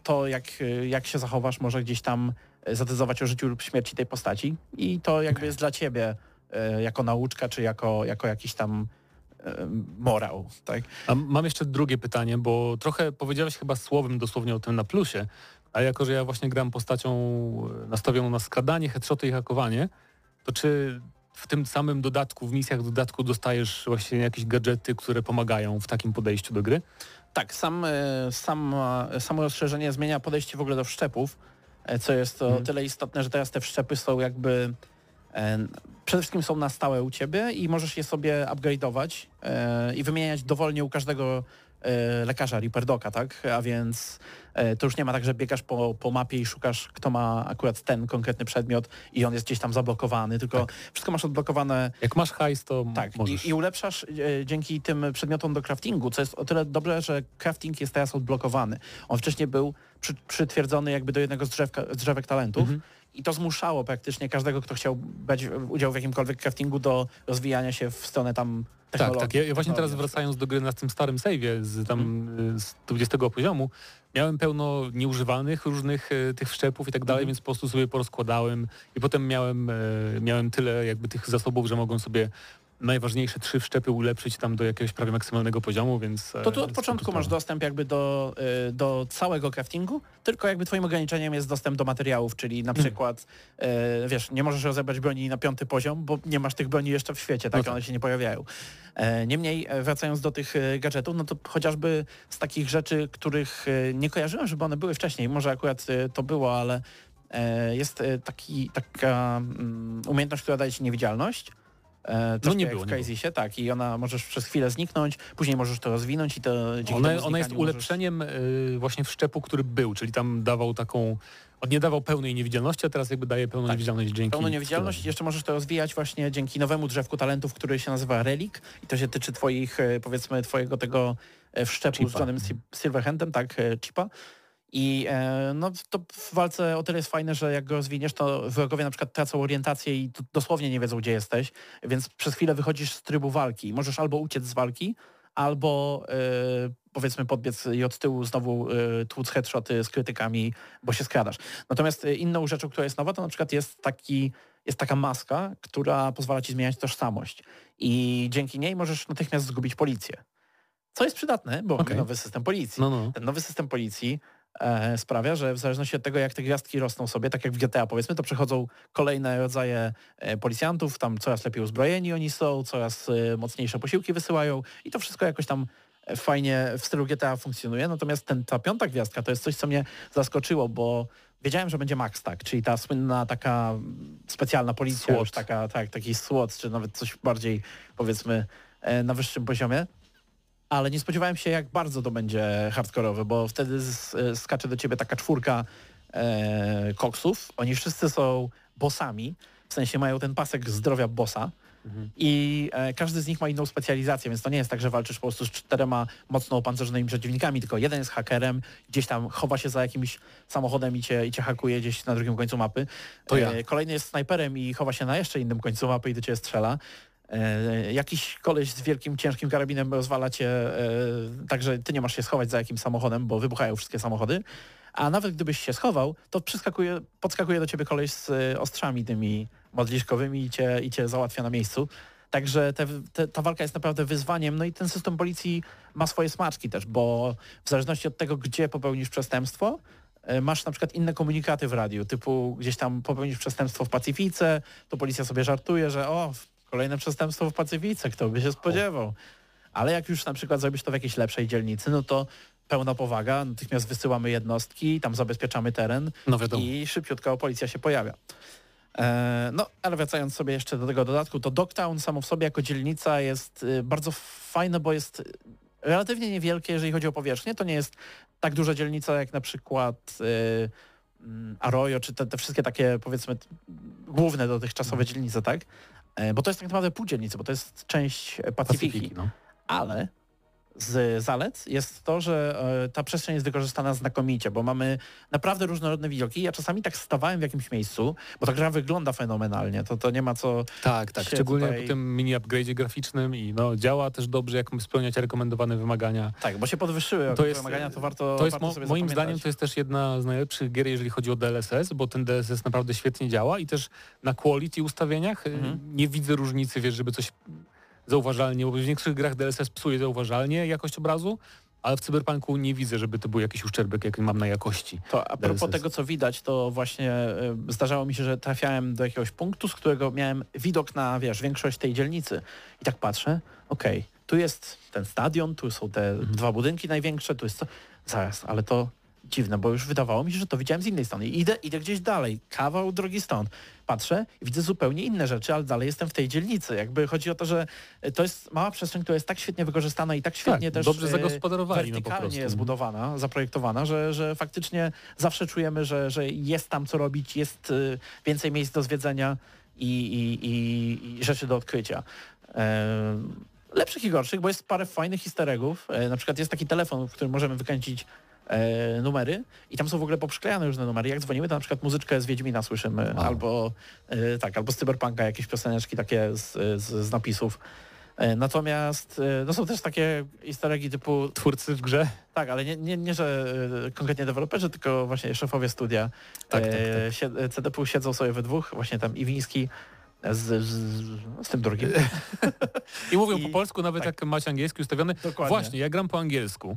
to, jak, jak się zachowasz, może gdzieś tam zadecydować o życiu lub śmierci tej postaci i to jakby okay. jest dla ciebie E, jako nauczka, czy jako, jako jakiś tam e, morał. Tak? A mam jeszcze drugie pytanie, bo trochę powiedziałeś chyba słowem dosłownie o tym na plusie, a jako, że ja właśnie gram postacią e, nastawioną na skradanie, headshoty i hakowanie, to czy w tym samym dodatku, w misjach dodatku dostajesz właśnie jakieś gadżety, które pomagają w takim podejściu do gry? Tak, sam, sam, samo rozszerzenie zmienia podejście w ogóle do wszczepów, co jest to hmm. tyle istotne, że teraz te wszczepy są jakby przede wszystkim są na stałe u Ciebie i możesz je sobie upgrade'ować e, i wymieniać dowolnie u każdego e, lekarza, Reaperdoka, tak? A więc e, to już nie ma tak, że biegasz po, po mapie i szukasz, kto ma akurat ten konkretny przedmiot i on jest gdzieś tam zablokowany, tylko tak. wszystko masz odblokowane. Jak masz hajs, to tak, możesz. I, i ulepszasz e, dzięki tym przedmiotom do craftingu, co jest o tyle dobre, że crafting jest teraz odblokowany. On wcześniej był przy, przytwierdzony jakby do jednego z, drzewka, z drzewek talentów mhm i to zmuszało praktycznie każdego, kto chciał brać udział w jakimkolwiek craftingu do rozwijania się w stronę tam technologii. Tak, tak. Ja, właśnie teraz wracając do gry na tym starym save'ie z tam hmm. z 20 poziomu, miałem pełno nieużywanych różnych e, tych wszczepów i tak dalej, hmm. więc po prostu sobie porozkładałem i potem miałem, e, miałem tyle jakby tych zasobów, że mogłem sobie najważniejsze trzy wszczepy ulepszyć tam do jakiegoś prawie maksymalnego poziomu, więc... To tu od początku masz dostęp jakby do, y, do całego craftingu, tylko jakby twoim ograniczeniem jest dostęp do materiałów, czyli na hmm. przykład, hmm. wiesz, nie możesz rozebrać broni na piąty poziom, bo nie masz tych broni jeszcze w świecie, tak? No tak. One się nie pojawiają. E, niemniej, wracając do tych gadżetów, no to chociażby z takich rzeczy, których nie kojarzyłem, żeby one były wcześniej, może akurat to było, ale e, jest e, taki, taka mm, umiejętność, która daje ci niewidzialność. E, troszkę nie było, w. Crazysie, tak. I ona możesz przez chwilę zniknąć, później możesz to rozwinąć i to dzięki Ona, ona jest znikaniu możesz- ulepszeniem y, właśnie wszczepu, który był, czyli tam dawał taką... On nie dawał pełnej niewidzialności, a teraz jakby daje pełną Tak. niewidzialność dzięki... pełną niewidzialność i jeszcze możesz to rozwijać właśnie dzięki nowemu drzewku talentów, który się nazywa Relic i to się tyczy twoich, e, powiedzmy, twojego tego e, wszczepu Chipa. z Johnem Sil- Silverhandem, tak, chipa. I e, no, to w walce o tyle jest fajne, że jak go rozwiniesz, to wrogowie na przykład tracą orientację i dosłownie nie wiedzą, gdzie jesteś, więc przez chwilę wychodzisz z trybu walki. Możesz albo uciec z walki, albo e, powiedzmy podbiec i od tyłu znowu e, tłuc headshoty z krytykami, bo się skradasz. Natomiast inną rzeczą, która jest nowa, to na przykład jest taki jest taka maska, która pozwala ci zmieniać tożsamość i dzięki niej możesz natychmiast zgubić policję. Co jest przydatne, bo mamy Okej. nowy system policji. No, no. Ten nowy system policji sprawia, że w zależności od tego, jak te gwiazdki rosną sobie, tak jak w GTA powiedzmy, to przechodzą kolejne rodzaje e, policjantów, tam coraz lepiej uzbrojeni oni są, coraz e, mocniejsze posiłki wysyłają i to wszystko jakoś tam e, fajnie w stylu GTA funkcjonuje. Natomiast ten, ta piąta gwiazdka to jest coś, co mnie zaskoczyło, bo wiedziałem, że będzie Max tak, czyli ta słynna taka mm, specjalna policja, taka, tak, taki SWAT, czy nawet coś bardziej powiedzmy e, na wyższym poziomie ale nie spodziewałem się, jak bardzo to będzie hardkorowe, bo wtedy e, skacze do ciebie taka czwórka e, koksów. Oni wszyscy są bossami, w sensie mają ten pasek zdrowia bossa i e, każdy z nich ma inną specjalizację, więc to nie jest tak, że walczysz po prostu z czterema mocno opancerzonymi przeciwnikami, tylko jeden jest hakerem, gdzieś tam chowa się za jakimś samochodem i cię, i cię hakuje gdzieś na drugim końcu mapy. To ja. E, kolejny jest snajperem i chowa się na jeszcze innym końcu mapy i do ciebie strzela. E, jakiś koleś z wielkim, ciężkim karabinem rozwala cię, e, także ty nie masz się schować za jakimś samochodem, bo wybuchają wszystkie samochody. A nawet gdybyś się schował, to przyskakuje, podskakuje do ciebie koleś z e, ostrzami tymi modliszkowymi i cię, i cię załatwia na miejscu. Także te, te, ta walka jest naprawdę wyzwaniem. No i ten system policji ma swoje smaczki też, bo w zależności od tego, gdzie popełnisz przestępstwo, masz na przykład inne komunikaty w radiu, typu gdzieś tam popełnisz przestępstwo w Pacyfice, to policja sobie żartuje, że o, kolejne przestępstwo w Pacyfice, kto by się spodziewał. Ale jak już na przykład zrobisz to w jakiejś lepszej dzielnicy, no to pełna powaga, natychmiast wysyłamy jednostki, tam zabezpieczamy teren No i szybciutko policja się pojawia. E, no, ale wracając sobie jeszcze do tego dodatku, to Dogtown samo w sobie jako dzielnica jest y, bardzo fajne, bo jest relatywnie niewielkie, jeżeli chodzi o powierzchnię. To nie jest tak duża dzielnica jak na przykład y, mm, Arroyo, czy te, te wszystkie takie powiedzmy główne dotychczasowe dzielnice, tak? E, Bo to jest tak naprawdę pół dzielnicy, bo to jest część Pacyfiki. Pacyfiki, no. Ale z zalet jest to, że e, ta przestrzeń jest wykorzystana znakomicie, bo mamy naprawdę różnorodne widoki. Ja czasami tak stawałem w jakimś miejscu, bo ta gra wygląda fenomenalnie, to, to nie ma co... Tak, tak. Szczególnie tutaj- po tym mini upgrade'zie graficznym i no, działa też dobrze, jak spełniać rekomendowane wymagania. Tak, bo się podwyższyły To jest- wymagania, to warto To jest warto moim zapamiętać. zdaniem to jest też jedna z najlepszych gier, jeżeli chodzi o DLSS, bo ten DLSS naprawdę świetnie działa i też na quality ustawieniach y, Mhm. nie widzę różnicy, wiesz, żeby coś zauważalnie, bo w niektórych grach DLSS psuje zauważalnie jakość obrazu, ale w Cyberpunku nie widzę, żeby to był jakiś uszczerbek, jaki mam na jakości. To a propos DLSS. tego, co widać, to właśnie e, zdarzało mi się, że trafiałem do jakiegoś punktu, z którego miałem widok na, wiesz, większość tej dzielnicy. I tak patrzę, okej, tu jest ten stadion, tu są te Mhm. dwa budynki największe, tu jest co... Zaraz, ale to dziwne, bo już wydawało mi się, że to widziałem z innej strony. I Idę, idę gdzieś dalej, kawał drogi stąd. Patrzę i widzę zupełnie inne rzeczy, ale dalej jestem w tej dzielnicy. Jakby chodzi o to, że e, to jest mała przestrzeń, która jest tak świetnie wykorzystana i tak świetnie tak, też dobrze e, zagospodarowali, no wertykalnie prostu. zbudowana, zaprojektowana, że, że faktycznie zawsze czujemy, że, że jest tam co robić, jest y, więcej miejsc do zwiedzenia i, i, i, i rzeczy do odkrycia. Lepszych i gorszych, bo jest parę fajnych. E, na przykład jest taki telefon, w którym możemy wykręcić e, numery i tam są w ogóle poprzyklejane różne numery. Jak dzwonimy, to na przykład muzyczkę z Wiedźmina słyszymy, Wow. albo e, tak, albo z Cyberpunka jakieś pioseneczki takie z, z, z napisów. E, Natomiast e, no są też takie eggi typu Twórcy w grze? tak, ale nie, nie, nie że e, konkretnie deweloperzy, tylko właśnie szefowie studia. Tak, tak, E, sie- CDP siedzą sobie we dwóch, właśnie tam Iwiński z, z, z tym drugim. [LAUGHS] I mówią I- po polsku, nawet tak. jak macie angielski ustawiony. Dokładnie. Właśnie, ja gram po angielsku.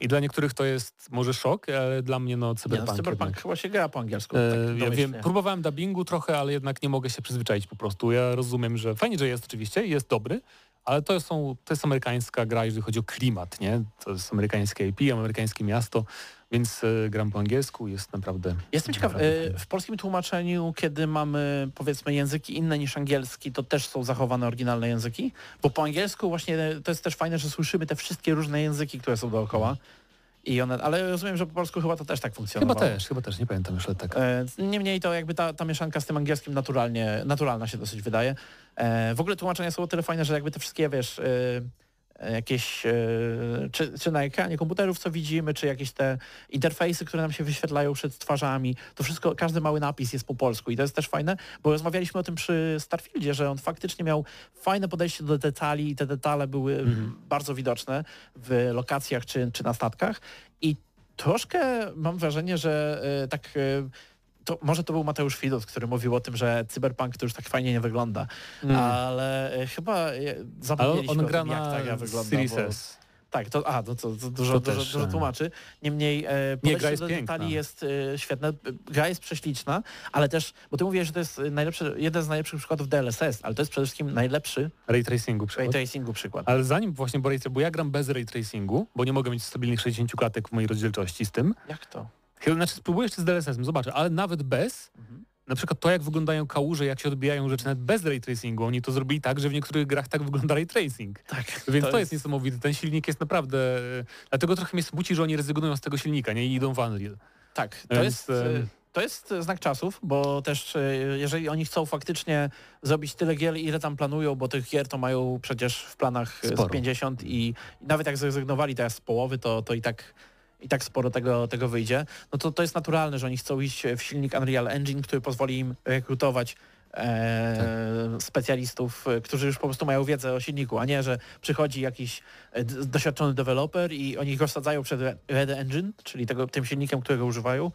I dla niektórych to jest może szok, ale dla mnie no Nie, no, Cyberpunk. Cyberpunk jednak. chyba się gra po angielsku. E, tak ja wiem, próbowałem dubbingu trochę, ale jednak nie mogę się przyzwyczaić po prostu. Ja rozumiem, że fajnie, że jest oczywiście, jest dobry, ale to, są, to jest amerykańska gra, jeżeli chodzi o klimat, nie? To jest amerykańskie IP, amerykańskie miasto, więc e, gram po angielsku, jest naprawdę... Jestem ciekaw, e, w polskim tłumaczeniu, kiedy mamy powiedzmy języki inne niż angielski, to też są zachowane oryginalne języki? Bo po angielsku właśnie to jest też fajne, że słyszymy te wszystkie różne języki, które są dookoła. I one, ale rozumiem, że po polsku chyba to też tak Chyba funkcjonowało. też, chyba też, nie pamiętam już, tak. E, Niemniej to jakby ta, ta mieszanka z tym angielskim naturalnie, naturalna się dosyć wydaje. W ogóle tłumaczenia są o tyle fajne, że jakby te wszystkie, wiesz, jakieś, e, czy, czy na ekranie komputerów, co widzimy, czy jakieś te interfejsy, które nam się wyświetlają przed twarzami, to wszystko, każdy mały napis jest po polsku i to jest też fajne, bo rozmawialiśmy o tym przy Starfieldzie, że on faktycznie miał fajne podejście do detali i te detale były bardzo widoczne w lokacjach czy, czy na statkach. I troszkę mam wrażenie, że e, tak e, to może to był Mateusz Widot, który mówił o tym, że Cyberpunk to już tak fajnie nie wygląda, ale e, chyba e, zapomnieliśmy on o gra tym, jak ta gra na wygląda. Series. Tak, to, a, to, to, to dużo, To dużo, też, dużo e, tłumaczy. Niemniej e, podejście gra jest do piękna. detali jest e, świetne. Gra jest prześliczna, ale też, bo ty mówiłeś, że to jest najlepszy, jeden z najlepszych przykładów DLSS, ale to jest przede wszystkim najlepszy Ray tracingu ray przykład. tracingu przykład. Ale zanim właśnie, bo, ray, bo ja gram bez ray tracingu, bo nie mogę mieć stabilnych 60 klatek w mojej rozdzielczości z tym. Jak to? Chyba, Znaczy spróbuję jeszcze z DLSS-em, zobaczę, ale nawet bez, Mhm. na przykład to jak wyglądają kałuże, jak się odbijają rzeczy nawet bez ray tracingu, oni to zrobili tak, że w niektórych grach tak wygląda ray tracing. Tak. Więc to, jest niesamowite, ten silnik jest naprawdę... Dlatego trochę mnie smuci, że oni rezygnują z tego silnika, nie i idą w Unreal. Tak, to Więc, jest, em, to jest znak czasów, bo też e, jeżeli oni chcą faktycznie zrobić tyle gier, ile tam planują, bo tych gier to mają przecież w planach Sporo. z 50 i, i nawet jak zrezygnowali teraz z połowy, to, to i tak i tak sporo tego, tego wyjdzie, no to to jest naturalne, że oni chcą iść w silnik Unreal Engine, który pozwoli im rekrutować e, specjalistów, e, którzy już po prostu mają wiedzę o silniku, a nie, że przychodzi jakiś e, doświadczony deweloper i oni go wsadzają przed Re- Red Engine, czyli tego, tym silnikiem, którego używają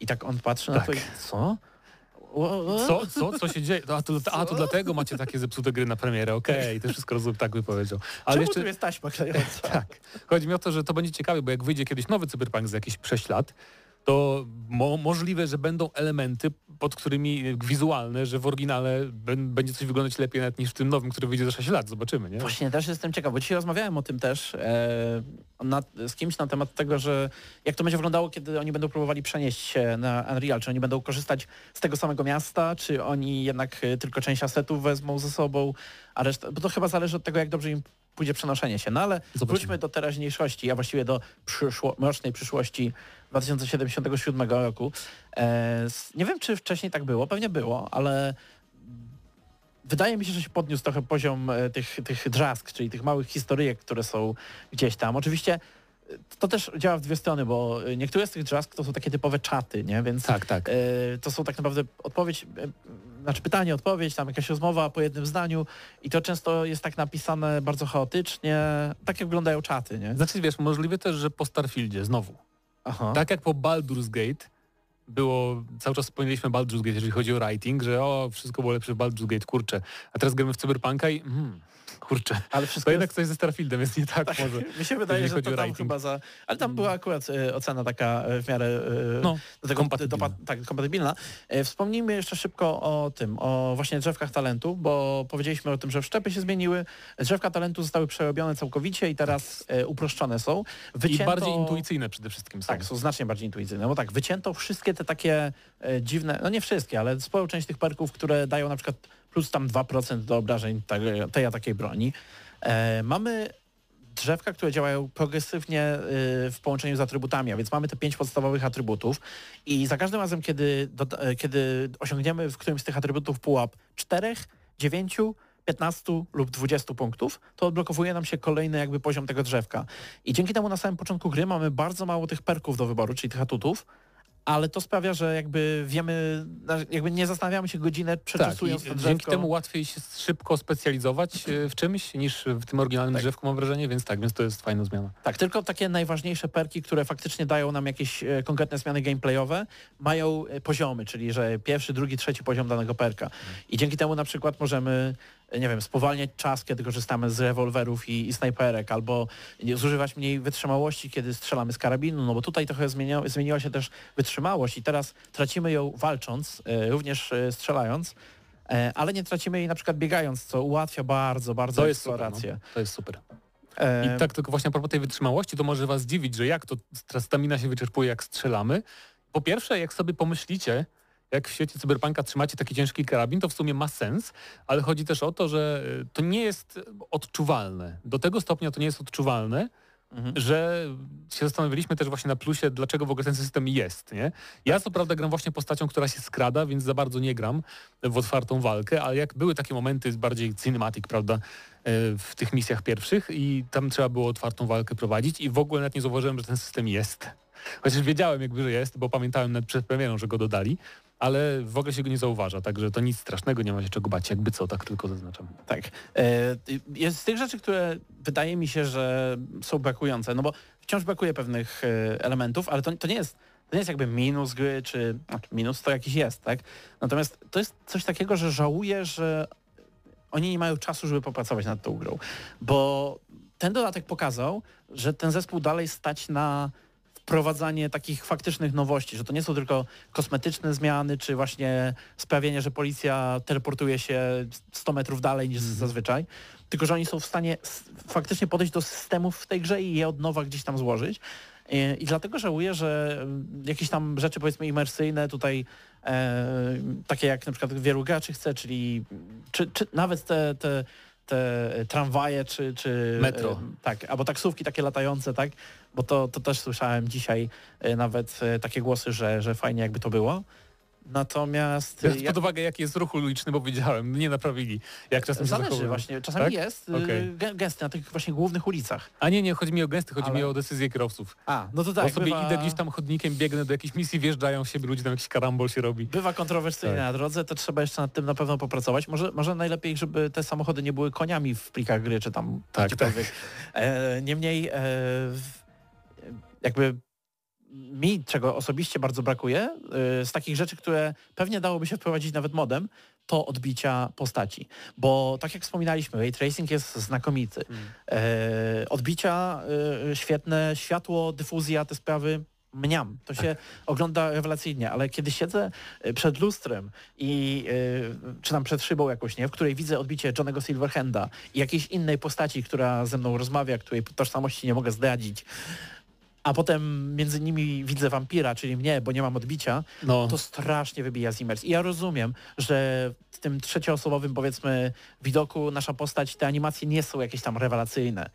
i tak on patrzy na Tak. to i co? Co? Co? Co się dzieje? A to, a, to dlatego macie takie zepsute gry na premierę, okej, to wszystko rozumiem, tak by powiedział. Ale Czemu jeszcze, tu jest taśma klejąca? tak, chodzi mi o to, że to będzie ciekawe, bo jak wyjdzie kiedyś nowy Cyberpunk za jakieś 6 lat, to mo możliwe, że będą elementy, pod którymi e, wizualne, że w oryginale bę- będzie coś wyglądać lepiej nawet niż w tym nowym, który wyjdzie za 6 lat. Zobaczymy, nie? Właśnie też jestem ciekaw, bo dzisiaj rozmawiałem o tym też e, na, z kimś na temat tego, że jak to będzie wyglądało, kiedy oni będą próbowali przenieść się na Unreal, czy oni będą korzystać z tego samego miasta, czy oni jednak e, tylko część asetów wezmą ze sobą, a reszta, bo to chyba zależy od tego, jak dobrze im pójdzie przenoszenie się. No ale Zobaczymy. wróćmy do teraźniejszości, a właściwie do przyszło, mrocznej przyszłości 2077 roku. E, nie wiem, czy wcześniej tak było, pewnie było, ale wydaje mi się, że się podniósł trochę poziom e, tych, tych drzask, czyli tych małych historyjek, które są gdzieś tam. Oczywiście e, to też działa w dwie strony, bo niektóre z tych drzask to są takie typowe czaty, nie? Więc Tak, tak. to są tak naprawdę odpowiedź, znaczy pytanie, odpowiedź, tam jakaś rozmowa po jednym zdaniu i to często jest tak napisane bardzo chaotycznie, tak jak wyglądają czaty, nie? Znaczy, wiesz, możliwe też, że po Starfieldzie znowu. Aha. Tak jak po Baldur's Gate było, cały czas wspomnieliśmy Baldur's Gate, jeżeli chodzi o writing, że o, wszystko było lepsze w Baldur's Gate, kurczę. A teraz gramy w Cyberpunka i mm, kurczę. Ale To wszystko jednak jest... coś ze Starfieldem jest nie tak, może. [LAUGHS] Mi się wydaje, że to tam rating. chyba za... Ale tam była akurat e, ocena taka e, w miarę e, No, do tego kompatybilna. dopa- tak, kompatybilna. E, Wspomnijmy jeszcze szybko o tym, o właśnie drzewkach talentu, bo powiedzieliśmy o tym, że wszczepy się zmieniły, drzewka talentu zostały przerobione całkowicie i teraz e, uproszczone są. I Wycięto... bardziej intuicyjne przede wszystkim są. Tak, są znacznie bardziej intuicyjne. Bo tak, wycięto wszystkie te takie dziwne, no nie wszystkie, ale sporą część tych perków, które dają na przykład plus tam 2% do obrażeń tej, a takiej broni. E, mamy drzewka, które działają progresywnie y, w połączeniu z atrybutami, a więc mamy te pięć podstawowych atrybutów i za każdym razem, kiedy, e, kiedy osiągniemy w którymś z tych atrybutów pułap 4, 9, 15 lub 20 punktów, to odblokowuje nam się kolejny jakby poziom tego drzewka. I dzięki temu na samym początku gry mamy bardzo mało tych perków do wyboru, czyli tych atutów, ale to sprawia, że jakby wiemy, jakby nie zastanawiamy się godzinę Tak, przeczesując to drzewko. dzięki temu łatwiej się szybko specjalizować e, w czymś niż w tym oryginalnym Tak. drzewku mam wrażenie, więc tak, więc to jest fajna zmiana. Tak, tylko takie najważniejsze perki, które faktycznie dają nam jakieś e, konkretne zmiany gameplayowe, mają e, poziomy, czyli że pierwszy, drugi, trzeci poziom danego perka. I dzięki temu na przykład możemy, nie wiem, spowalniać czas, kiedy korzystamy z rewolwerów i, i snajperek, albo zużywać mniej wytrzymałości, kiedy strzelamy z karabinu, no bo tutaj trochę zmienia, zmieniła się też wytrzymałość i teraz tracimy ją walcząc, e, również e, strzelając, e, ale nie tracimy jej na przykład biegając, co ułatwia bardzo, bardzo To jest super. eksplorację. No. To jest super. I tak tylko właśnie a propos tej wytrzymałości, to może was dziwić, że jak to stamina się wyczerpuje, jak strzelamy. Po pierwsze, jak sobie pomyślicie, jak w świecie cyberpunka trzymacie taki ciężki karabin, to w sumie ma sens, ale chodzi też o to, że y, to nie jest odczuwalne. Do tego stopnia to nie jest odczuwalne, Mhm. że się zastanawialiśmy też właśnie na plusie, dlaczego w ogóle ten system jest, nie? Ja co prawda gram właśnie postacią, która się skrada, więc za bardzo nie gram w otwartą walkę, ale jak były takie momenty bardziej cinematic, prawda, e, w tych misjach pierwszych i tam trzeba było otwartą walkę prowadzić i w ogóle nawet nie zauważyłem, że ten system jest. Chociaż wiedziałem jakby, że jest, bo pamiętałem nawet przed premierą, że go dodali, ale w ogóle się go nie zauważa, także to nic strasznego, nie ma się czego bać, jakby co, tak tylko zaznaczam. Tak. E, Jest z tych rzeczy, które wydaje mi się, że są brakujące, no bo wciąż brakuje pewnych e, elementów, ale to, to nie jest to nie jest jakby minus gry, czy znaczy minus to jakiś jest, tak? Natomiast to jest coś takiego, że żałuję, że oni nie mają czasu, żeby popracować nad tą grą, bo ten dodatek pokazał, że ten zespół dalej stać na wprowadzanie takich faktycznych nowości, że to nie są tylko kosmetyczne zmiany, czy właśnie sprawienie, że policja teleportuje się 100 metrów dalej niż zazwyczaj, tylko że oni są w stanie faktycznie podejść do systemów w tej grze i je od nowa gdzieś tam złożyć. I, i dlatego żałuję, że mm, jakieś tam rzeczy powiedzmy imersyjne tutaj, e, takie jak na przykład wielu graczy chce, czyli czy, czy nawet te, te, te tramwaje, czy, czy Metro. e, tak, albo taksówki takie latające, tak, bo to, to też słyszałem dzisiaj e, nawet e, takie głosy, że, że fajnie jakby to było. Natomiast Biorąc ja- pod uwagę, jaki jest ruch uliczny, bo widziałem, nie naprawili, jak czasem się Zależy zachowują. właśnie, czasami Tak? jest Okej. okay. gęsty na tych właśnie głównych ulicach. A nie, nie, chodzi mi o gęsty, chodzi Ale- mi o decyzję kierowców. A, no to Bo tak, sobie bywa, idę gdzieś tam chodnikiem, biegnę do jakiejś misji, wjeżdżają w siebie ludzie, tam jakiś karambol się robi. bywa kontrowersyjnie Tak. na drodze, to trzeba jeszcze nad tym na pewno popracować. Może, może najlepiej, żeby te samochody nie były koniami w plikach gry, czy tam Tak, gdziekolwiek. E, niemniej e, jakby mi, czego osobiście bardzo brakuje, e, z takich rzeczy, które pewnie dałoby się wprowadzić nawet modem, to odbicia postaci. Bo tak jak wspominaliśmy, ray tracing jest znakomity. E, odbicia e, świetne, światło, dyfuzja, te sprawy mniam. To się ogląda rewelacyjnie, ale kiedy siedzę e, przed lustrem i czy tam przed szybą jakoś, nie, w której widzę odbicie Johnego Silverhanda i jakiejś innej postaci, która ze mną rozmawia, której tożsamości nie mogę zdradzić, a potem między nimi widzę wampira, czyli mnie, bo nie mam odbicia, No, to strasznie wybija z imersji. I ja rozumiem, że w tym trzecioosobowym powiedzmy widoku nasza postać, te animacje nie są jakieś tam rewelacyjne,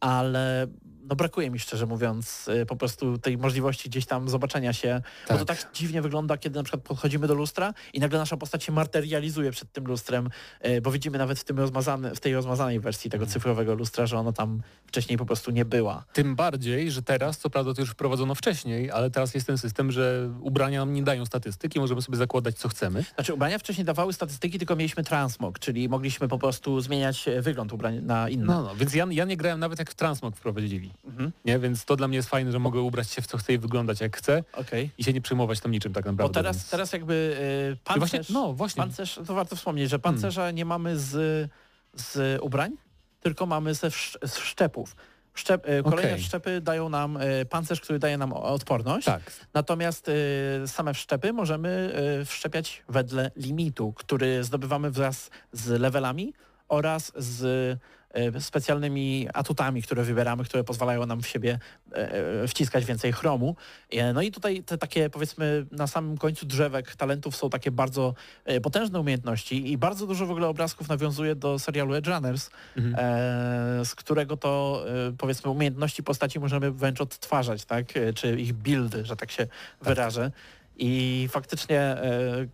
ale no brakuje mi szczerze mówiąc y, po prostu tej możliwości gdzieś tam zobaczenia się, bo to Tak. tak dziwnie wygląda, kiedy na przykład podchodzimy do lustra i nagle nasza postać się materializuje przed tym lustrem, y, bo widzimy nawet w, tym rozmazany, w tej rozmazanej wersji tego cyfrowego lustra, że ona tam wcześniej po prostu nie była. tym bardziej, że teraz, co prawda to już wprowadzono wcześniej, ale teraz jest ten system, że ubrania nam nie dają statystyki, możemy sobie zakładać co chcemy. Znaczy ubrania wcześniej dawały statystyki, tylko mieliśmy transmog, czyli mogliśmy po prostu zmieniać e, wygląd ubrań na inne. No, no, więc ja, ja nie grałem nawet jak w Transmog wprowadzili, Mhm. nie? Więc to dla mnie jest fajne, że mogę ubrać się w co chcę i wyglądać jak chcę Okej. i się nie przejmować tam niczym tak Bo naprawdę. teraz, więc... teraz jakby I pancerz, właśnie, no właśnie, pancerz, to warto wspomnieć, że pancerza nie mamy z, z ubrań, tylko mamy ze z wszczepów. Szczep, e, kolejne Okej. wszczepy dają nam e, pancerz, który daje nam odporność, tak. natomiast same wszczepy możemy wszczepiać wedle limitu, który zdobywamy wraz z levelami oraz z specjalnymi atutami, które wybieramy, które pozwalają nam w siebie e, e, wciskać więcej chromu. E, No i tutaj te takie powiedzmy na samym końcu drzewek talentów są takie bardzo e, potężne umiejętności i bardzo dużo w ogóle obrazków nawiązuje do serialu Edge Runners, Mhm. e, z którego to e, powiedzmy umiejętności postaci możemy wręcz odtwarzać, tak? E, Czy ich buildy, że tak się wyrażę. I faktycznie e,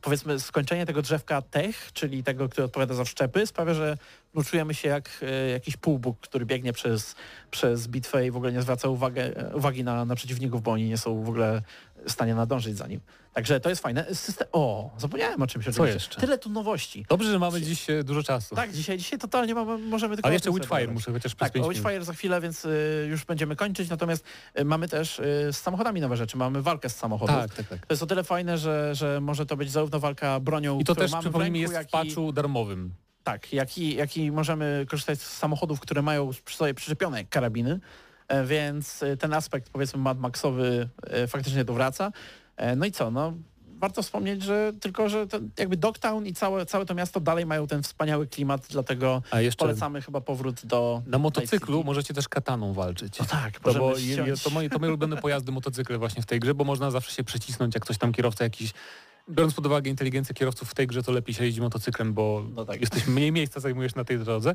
powiedzmy skończenie tego drzewka tech, czyli tego, który odpowiada za wszczepy, sprawia, że no, czujemy się jak e, jakiś półbóg, który biegnie przez, przez bitwę i w ogóle nie zwraca uwagę, e, uwagi na, na przeciwników, bo oni nie są w ogóle w stanie nadążyć za nim. Także to jest fajne. System... O, zapomniałem o czymś oczywiście. jeszcze? Tyle tu nowości. Dobrze, że mamy dziś e, dużo czasu. Tak, dzisiaj, dzisiaj totalnie mamy, możemy tylko... Ale jeszcze pogadać. muszę chociaż Tak, o za chwilę, więc y, już będziemy kończyć, natomiast y, mamy też y, z samochodami nowe rzeczy. Mamy walkę z samochodów. Tak, tak, tak. To jest o tyle fajne, że, że może to być zarówno walka bronią, I to też mamy przypomnijmy ręku, jest w patchu darmowym. Tak, jak i, jak i możemy korzystać z samochodów, które mają przy sobie przyczepione karabiny, e, więc e, ten aspekt powiedzmy Mad Maxowy e, faktycznie tu wraca. No i co, no warto wspomnieć, że tylko, że jakby Dogtown i całe, całe to miasto dalej mają ten wspaniały klimat, dlatego polecamy chyba powrót do na motocyklu możecie też kataną walczyć. No tak, To, bo możemy je, to, moje, to moje ulubione pojazdy motocykle właśnie w tej grze, bo można zawsze się przycisnąć, jak ktoś tam kierowca jakiś... Biorąc pod uwagę inteligencję kierowców w tej grze, to lepiej się jeździ motocyklem, bo No tak. jesteś mniej miejsca zajmujesz na tej drodze.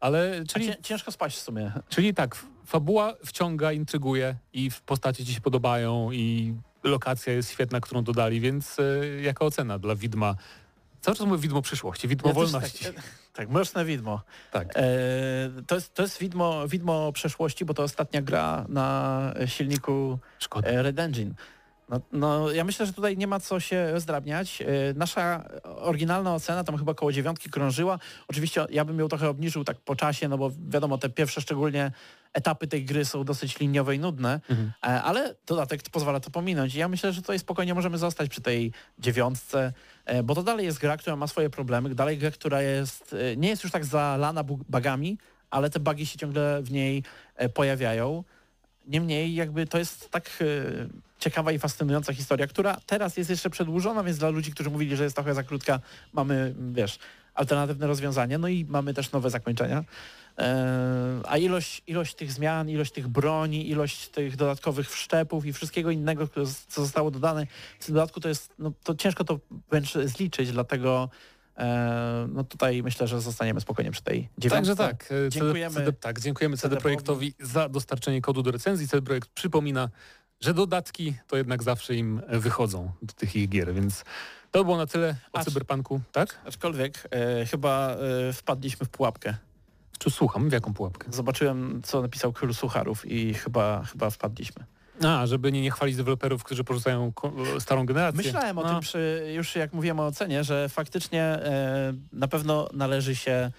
Ale Czyli... czyli, Cię, ciężko spać w sumie. czyli tak, fabuła wciąga, intryguje i w postaci ci się podobają i lokacja jest świetna, którą dodali, więc e, jaka ocena dla widma? Cały czas mówię widmo przyszłości, widmo Ja wolności. Tak, [LAUGHS] tak, mroczne widmo. Tak. E, to jest, to jest widmo, widmo przeszłości, bo to ostatnia gra na silniku Szkoda. e, Red Engine. No, no, ja myślę, że tutaj nie ma co się zdrabniać. E, Nasza oryginalna ocena tam chyba koło dziewiątki krążyła. Oczywiście ja bym ją trochę obniżył tak po czasie, no bo wiadomo, te pierwsze szczególnie etapy tej gry są dosyć liniowe i nudne, Mhm. e, ale dodatek pozwala to pominąć. Ja myślę, że tutaj spokojnie możemy zostać przy tej dziewiątce, e, bo to dalej jest gra, która ma swoje problemy, dalej gra, która jest, nie jest już tak zalana bu- bugami, ale te bugi się ciągle w niej pojawiają. Niemniej jakby to jest tak e, ciekawa i fascynująca historia, która teraz jest jeszcze przedłużona, więc dla ludzi, którzy mówili, że jest trochę za krótka, mamy, wiesz, alternatywne rozwiązanie, no i mamy też nowe zakończenia. E, A ilość, ilość tych zmian, ilość tych broni, ilość tych dodatkowych wszczepów i wszystkiego innego, co zostało dodane w tym dodatku, to jest, no to ciężko to wręcz zliczyć, dlatego no tutaj myślę, że zostaniemy spokojnie przy tej dziewiątce. Także tak. e, Dziękujemy CD, tak, dziękujemy CD Projektowi za dostarczenie kodu do recenzji. CD Projekt przypomina, że dodatki to jednak zawsze im wychodzą do tych ich gier, więc to było na tyle o Acz- cyberpunku, tak? Aczkolwiek e, chyba e, wpadliśmy w pułapkę. Czy słucham, w jaką pułapkę? Zobaczyłem, co napisał Król Sucharów i chyba, chyba wpadliśmy. A, żeby nie, nie chwalić deweloperów, którzy porzucają starą generację. Myślałem o No, tym przy, już jak mówiłem o ocenie, że faktycznie e, na pewno należy się,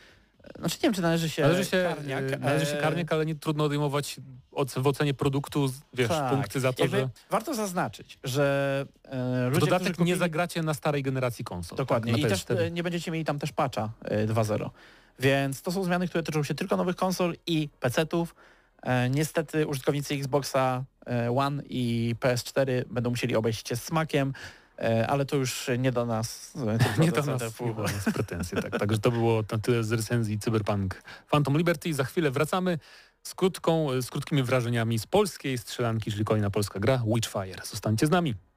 znaczy nie wiem, czy należy się Należy się, karniak. e, należy się e, karniak, ale nie trudno odejmować od, w ocenie produktu, wiesz, tak. punkty za to, Jakby że Warto zaznaczyć, że e, ludzie, dodatek kupili, nie zagracie na starej generacji konsol. Dokładnie. Tak, I też PS4. e, nie będziecie mieli tam też patcha e, 2.0. Więc to są zmiany, które tyczą się tylko nowych konsol i PC-ów. E, niestety użytkownicy Xboxa e, One i PS4 będą musieli obejść się z smakiem, e, ale to już nie do nas. [LAUGHS] Nie do nas, nie do nas pretensje, tak. Także to było na tyle z recenzji Cyberpunk Phantom Liberty. Za chwilę wracamy z, krótką, z krótkimi wrażeniami z polskiej strzelanki, czyli kolejna polska gra Witchfire. Zostańcie z nami.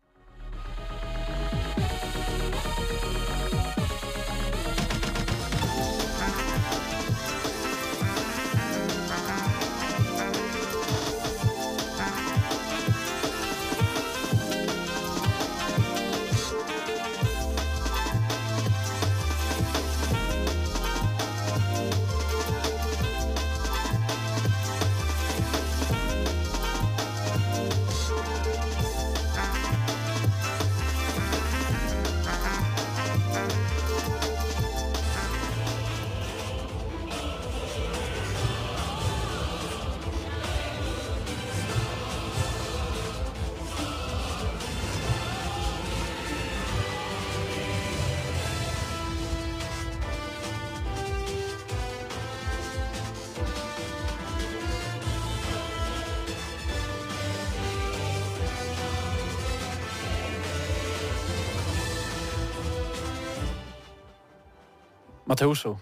Mateuszu,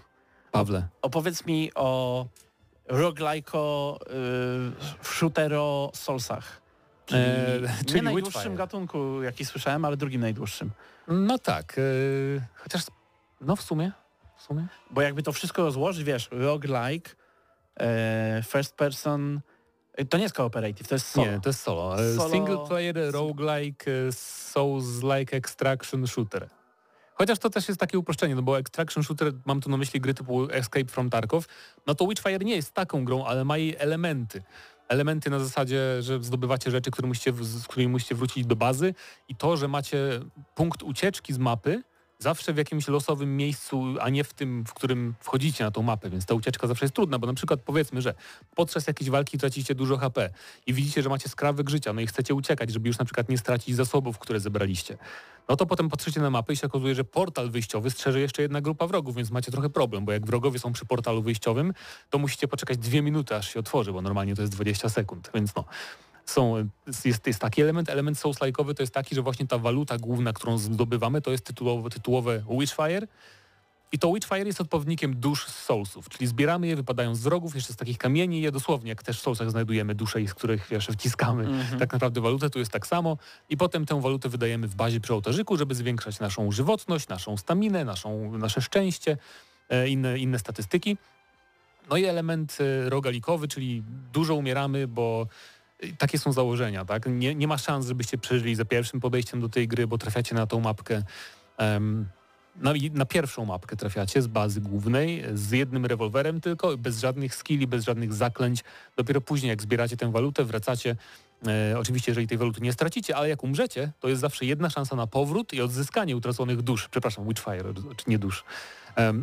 Pawle. opowiedz mi o roguelike'o, y, shootero Soulsach. Czyli, nie czyli najdłuższym Witchfire. gatunku, jaki słyszałem, ale drugim najdłuższym. No tak, yy, chociaż no w sumie, w sumie. Bo jakby to wszystko rozłożyć, wiesz, roguelike, e, first person, e, to nie jest cooperative, to jest solo. Nie, to jest solo. E, Solo- Single player, roguelike, e, Souls-like extraction shooter. Chociaż to też jest takie uproszczenie, no bo extraction shooter, mam tu na myśli gry typu Escape from Tarkov, no to Witchfire nie jest taką grą, ale ma jej elementy. Elementy na zasadzie, że zdobywacie rzeczy, które musicie, z którymi musicie wrócić do bazy i to, że macie punkt ucieczki z mapy zawsze w jakimś losowym miejscu, a nie w tym, w którym wchodzicie na tą mapę, więc ta ucieczka zawsze jest trudna, bo na przykład powiedzmy, że podczas jakiejś walki tracicie dużo HP i widzicie, że macie skrawek życia, no i chcecie uciekać, żeby już na przykład nie stracić zasobów, które zebraliście. No to potem patrzycie na mapę i się okazuje, że portal wyjściowy strzeże jeszcze jedna grupa wrogów, więc macie trochę problem, bo jak wrogowie są przy portalu wyjściowym, to musicie poczekać dwie minuty, aż się otworzy, bo normalnie to jest 20 sekund, więc no. Są, jest, jest taki element. Element souls-like'owy to jest taki, że właśnie ta waluta główna, którą zdobywamy, to jest tytułowe, tytułowe Witchfire. I to Witchfire jest odpowiednikiem dusz z Soulsów, czyli zbieramy je, wypadają z rogów, jeszcze z takich kamieni, je dosłownie, jak też w Soulsach znajdujemy dusze, z których wiesz, wciskamy Mhm. tak naprawdę walutę, tu jest tak samo. I potem tę walutę wydajemy w bazie przy ołtarzyku, żeby zwiększać naszą żywotność, naszą staminę, naszą, nasze szczęście, e, inne, inne statystyki. No i element e, rogalikowy, czyli dużo umieramy, bo takie są założenia, tak? Nie, nie ma szans, żebyście przeżyli za pierwszym podejściem do tej gry, bo trafiacie na tą mapkę. em, na, na pierwszą mapkę trafiacie z bazy głównej, z jednym rewolwerem tylko, bez żadnych skilli, bez żadnych zaklęć. Dopiero później, jak zbieracie tę walutę, wracacie. E, oczywiście, jeżeli tej waluty nie stracicie, ale jak umrzecie, to jest zawsze jedna szansa na powrót i odzyskanie utraconych dusz. Przepraszam, Witchfire, nie dusz.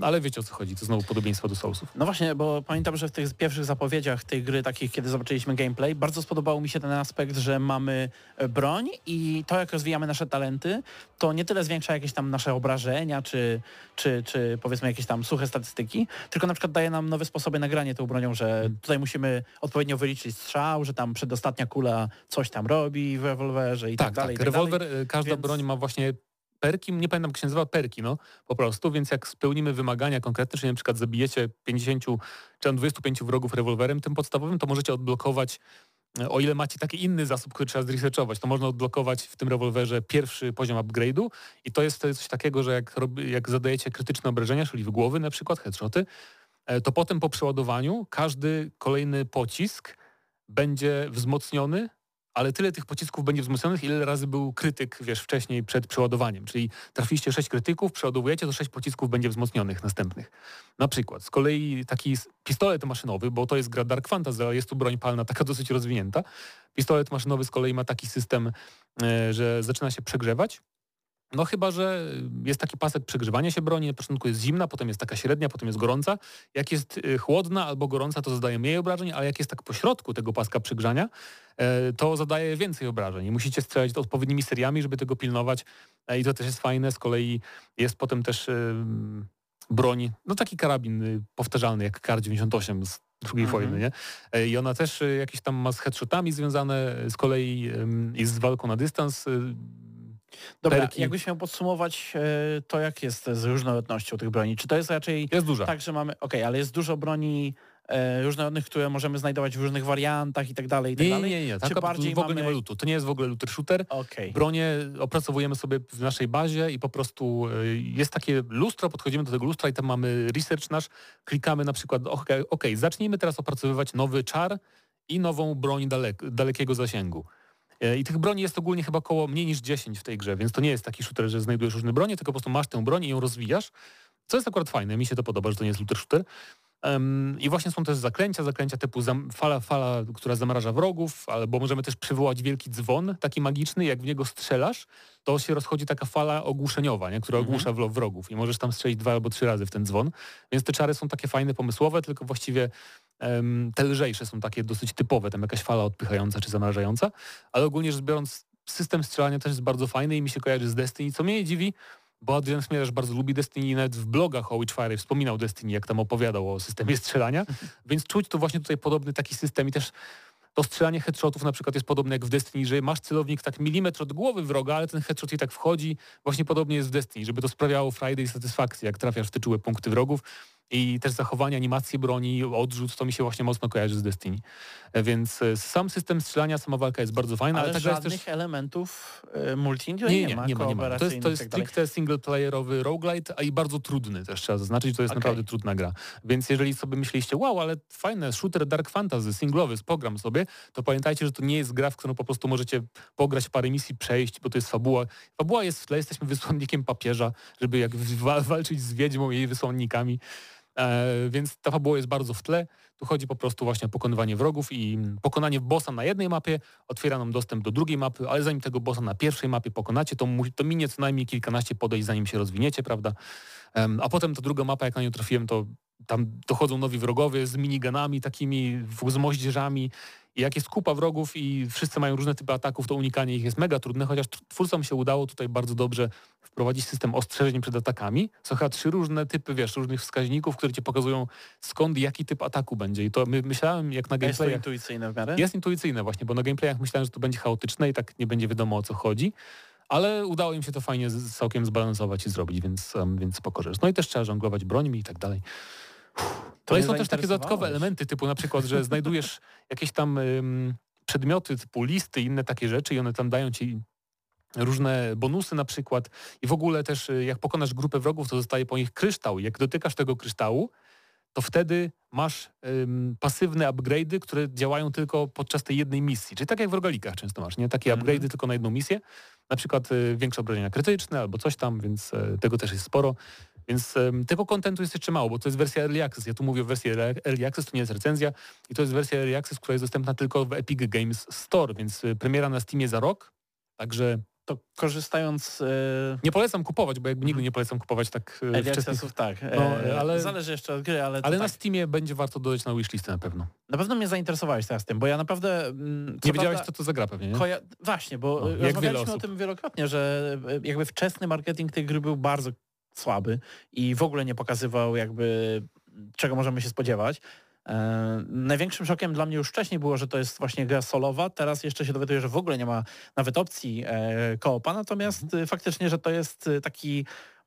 Ale wiecie o co chodzi, to znowu podobieństwo do Soulsów. No właśnie, bo pamiętam, że w tych pierwszych zapowiedziach tej gry, takich kiedy zobaczyliśmy gameplay, bardzo spodobał mi się ten aspekt, że mamy e, broń i to jak rozwijamy nasze talenty, to nie tyle zwiększa jakieś tam nasze obrażenia, czy, czy, czy powiedzmy jakieś tam suche statystyki, tylko na przykład daje nam nowe sposoby nagrania tą bronią, że Mhm. tutaj musimy odpowiednio wyliczyć strzał, że tam przedostatnia kula coś tam robi w rewolwerze i tak, Tak, dalej. tak. i tak dalej. Rewolwer, e, każda więc- broń ma właśnie perki, nie pamiętam jak się nazywa, perki, no po prostu, więc jak spełnimy wymagania konkretne, czyli na przykład zabijecie 50 czy tam 25 wrogów rewolwerem tym podstawowym, to możecie odblokować e, o ile macie taki inny zasób, który trzeba zresearchować, to można odblokować w tym rewolwerze pierwszy poziom upgrade'u i to jest wtedy coś takiego, że jak, jak zadajecie krytyczne obrażenia, czyli w głowy na przykład, headshoty, e, to potem po przeładowaniu każdy kolejny pocisk będzie wzmocniony ale tyle tych pocisków będzie wzmocnionych, ile razy był krytyk, wiesz, wcześniej przed przeładowaniem. Czyli trafiliście 6 krytyków, przeładowujecie, to 6 pocisków będzie wzmocnionych następnych. Na przykład. Z kolei taki pistolet maszynowy, bo to jest gra Dark Fantasy, ale jest tu broń palna taka [LAUGHS] dosyć rozwinięta. Pistolet maszynowy z kolei ma taki system, e, że zaczyna się przegrzewać. No chyba, że jest taki pasek przegrzewania się broni, na początku jest zimna, potem jest taka średnia, potem jest gorąca. Jak jest y, chłodna albo gorąca, to zadaje mniej obrażeń, ale jak jest tak pośrodku tego paska przegrzania, e, to zadaje więcej obrażeń. I musicie strzelać odpowiednimi seriami, żeby tego pilnować. E, I to też jest fajne. Z kolei jest potem też broń, no taki karabin y, powtarzalny jak Kar-98 z II Mhm. wojny, nie? E, I ona też y, jakieś tam ma z headshotami związane, z kolei jest z walką na dystans. Dobra, perki. jakbyś miał podsumować e, to, jak jest z różnorodnością tych broni. Czy to jest raczej Jest duża. tak, że mamy, okej, ale jest dużo broni e, różnorodnych, które możemy znajdować w różnych wariantach i tak dalej, i tak Nie, nie, dalej? nie, nie. Tak, Czy bardziej w ogóle mamy... nie ma lutu. To nie jest w ogóle looter shooter. Okej. Bronie opracowujemy sobie w naszej bazie i po prostu y, jest takie lustro, podchodzimy do tego lustra i tam mamy research nasz, klikamy na przykład, ok, okay zacznijmy teraz opracowywać nowy czar i nową broń dalek, dalekiego zasięgu. Y, I tych broni jest ogólnie chyba około mniej niż 10 w tej grze, więc to nie jest taki shooter, że znajdujesz różne bronie, tylko po prostu masz tę broń i ją rozwijasz, co jest akurat fajne, mi się to podoba, że to nie jest looter shooter. I właśnie są też zaklęcia, zaklęcia typu fala, fala, która zamraża wrogów, albo możemy też przywołać wielki dzwon, taki magiczny, jak w niego strzelasz, to się rozchodzi taka fala ogłuszeniowa, nie? która Mhm. ogłusza wro- wrogów i możesz tam strzelić dwa albo trzy razy w ten dzwon. Więc te czary są takie fajne, pomysłowe, tylko właściwie te lżejsze są takie dosyć typowe, tam jakaś fala odpychająca czy zamrażająca, ale ogólnie rzecz biorąc system strzelania też jest bardzo fajny i mi się kojarzy z Destiny, co mnie nie dziwi, bo Adrian Smierz bardzo lubi Destiny i nawet w blogach o Witchfire wspominał Destiny, jak tam opowiadał o systemie strzelania, [LAUGHS] więc czuć tu właśnie tutaj podobny taki system i też to strzelanie headshotów na przykład jest podobne jak w Destiny, że masz celownik tak milimetr od głowy wroga, ale ten headshot i tak wchodzi. Właśnie podobnie jest w Destiny, żeby to sprawiało Friday i satysfakcję, jak trafiasz w te czułe punkty wrogów. I też zachowanie, animacje broni, odrzut, to mi się właśnie mocno kojarzy z Destiny. E, Więc e, sam system strzelania, sama walka jest bardzo fajna, ale, Ale gra jest żadnych też... elementów e, multi nie, Nie, nie, ma, nie ma, nie ma. To jest, to jest tak stricte singleplayerowy roguelite, a i bardzo trudny też trzeba zaznaczyć, to jest Okej. naprawdę trudna gra. Więc jeżeli sobie myśleliście, wow, ale fajne, shooter Dark Fantasy, singlowy, pogram sobie, to pamiętajcie, że to nie jest gra, w którą po prostu możecie pograć parę misji, przejść, bo to jest fabuła. Fabuła jest w tle, jesteśmy wysłannikiem papieża, żeby jak wa- walczyć z wiedźmą i jej wysłannikami. E, więc ta fabuła jest bardzo w tle. Tu chodzi po prostu właśnie o pokonywanie wrogów i pokonanie bossa na jednej mapie otwiera nam dostęp do drugiej mapy, ale zanim tego bossa na pierwszej mapie pokonacie, to, to minie co najmniej kilkanaście podejść, zanim się rozwiniecie, prawda? A potem ta druga mapa, jak na nią trafiłem, to tam dochodzą nowi wrogowie z miniganami takimi, z moździerzami jak jest kupa wrogów i wszyscy mają różne typy ataków, to unikanie ich jest mega trudne, chociaż twórcom się udało tutaj bardzo dobrze wprowadzić system ostrzeżeń przed atakami. Są chyba trzy różne typy, wiesz, różnych wskaźników, które ci pokazują skąd jaki typ ataku będzie. I to my, myślałem, jak na Jest to gameplayach... intuicyjne w miarę? Jest intuicyjne właśnie, bo na gameplayach myślałem, że to będzie chaotyczne i tak nie będzie wiadomo o co chodzi. Ale udało im się to fajnie całkiem zbalansować i zrobić, więc, um, więc spoko rzecz. No i też trzeba żonglować brońmi i tak dalej. To No i są też takie dodatkowe elementy, typu na przykład, że znajdujesz [LAUGHS] jakieś tam ym, przedmioty typu listy i inne takie rzeczy i one tam dają ci różne bonusy na przykład i w ogóle też y, jak pokonasz grupę wrogów, to zostaje po nich kryształ. Jak dotykasz tego kryształu, to wtedy masz ym, pasywne upgrade'y, które działają tylko podczas tej jednej misji. Czyli tak jak w rogalikach często masz, nie? Takie Mhm. upgrade'y tylko na jedną misję. Na przykład y, większe obrażenia krytyczne albo coś tam, więc y, tego też jest sporo. Więc ym, tego kontentu jest jeszcze mało, bo to jest wersja Early Access. Ja tu mówię o wersji Early Access, to nie jest recenzja. I to jest wersja Early Access, która jest dostępna tylko w Epic Games Store, więc y, premiera na Steamie za rok. Także To korzystając e, nie polecam kupować, bo jakby nigdy nie polecam kupować tak y, Early wczesnych Accessów, tak. No, e, ale- Zależy jeszcze od gry, ale, Ale tak. na Steamie będzie warto dodać na wishlistę na pewno. Na pewno mnie zainteresowałeś teraz tym, bo ja naprawdę... mm, Nie wiedziałeś, co to za gra pewnie, nie? Koja- Właśnie, bo No, rozmawialiśmy o tym wielokrotnie, że e, jakby wczesny marketing tej gry był bardzo słaby i w ogóle nie pokazywał jakby czego możemy się spodziewać. E, największym szokiem dla mnie już wcześniej było, że to jest właśnie gra solowa, teraz jeszcze się dowiaduję, że w ogóle nie ma nawet opcji e, koopa, natomiast Mhm. e, faktycznie, że to jest e, taki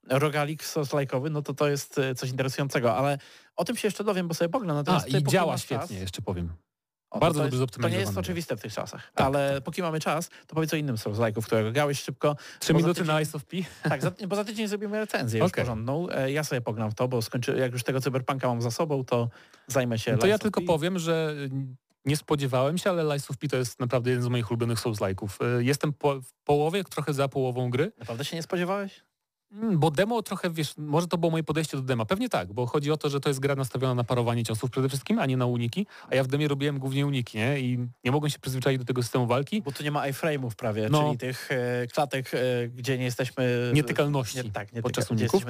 rogalik sos-lajkowy, no to to jest e, coś interesującego, ale o tym się jeszcze dowiem, bo sobie poglądam. A, i działa świetnie, czas- jeszcze powiem. O, Bardzo to, dobrze jest, to nie jest zoptymalizowane. oczywiste w tych czasach, Tak, ale póki mamy czas, to powiedz o innym z lajków, którego grałeś szybko. Trzy minuty tydzień- na Ice of P. Tak, za, bo za tydzień zrobimy recenzję Okej. porządną. E, Ja sobie pogram w to, bo skończy, jak już tego cyberpunka mam za sobą, to zajmę się No to ja tylko powiem, że nie spodziewałem się, ale Lies of P to jest naprawdę jeden z moich ulubionych Souls-like'ów. Y, Jestem po, w połowie, trochę za połową gry, Naprawdę się nie spodziewałeś? Mm, bo demo trochę, wiesz, może to było moje podejście do dema. Pewnie tak, bo chodzi o to, że to jest gra nastawiona na parowanie ciosów przede wszystkim, a nie na uniki, a ja w demie robiłem głównie uniki, nie? I nie mogłem się przyzwyczaić do tego systemu walki. Bo tu nie ma iframe'ów prawie, No. czyli tych e, klatek, e, gdzie nie jesteśmy... Nietykalności Nie, tak, nie podczas tyka, uników.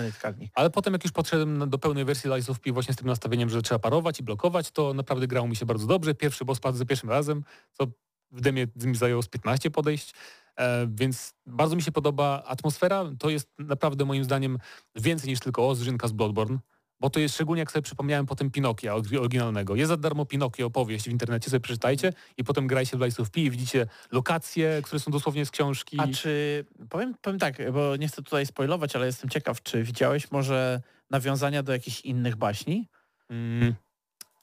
Ale potem jak już podszedłem do pełnej wersji Lies of P właśnie z tym nastawieniem, że trzeba parować i blokować, to naprawdę grało mi się bardzo dobrze. Pierwszy boss padł za pierwszym razem, co w demie mi zajęło z 15 podejść. E, więc bardzo mi się podoba atmosfera. To jest naprawdę moim zdaniem więcej niż tylko Ozrzynka z Bloodborne. Bo to jest szczególnie jak sobie przypomniałem potem Pinokia oryginalnego. Jest za darmo Pinokio opowieść w internecie, sobie przeczytajcie i potem grajcie w Lies of P i widzicie lokacje, które są dosłownie z książki. A czy, powiem, powiem tak, bo nie chcę tutaj spoilować, ale jestem ciekaw, czy widziałeś może nawiązania do jakichś innych baśni? Mm,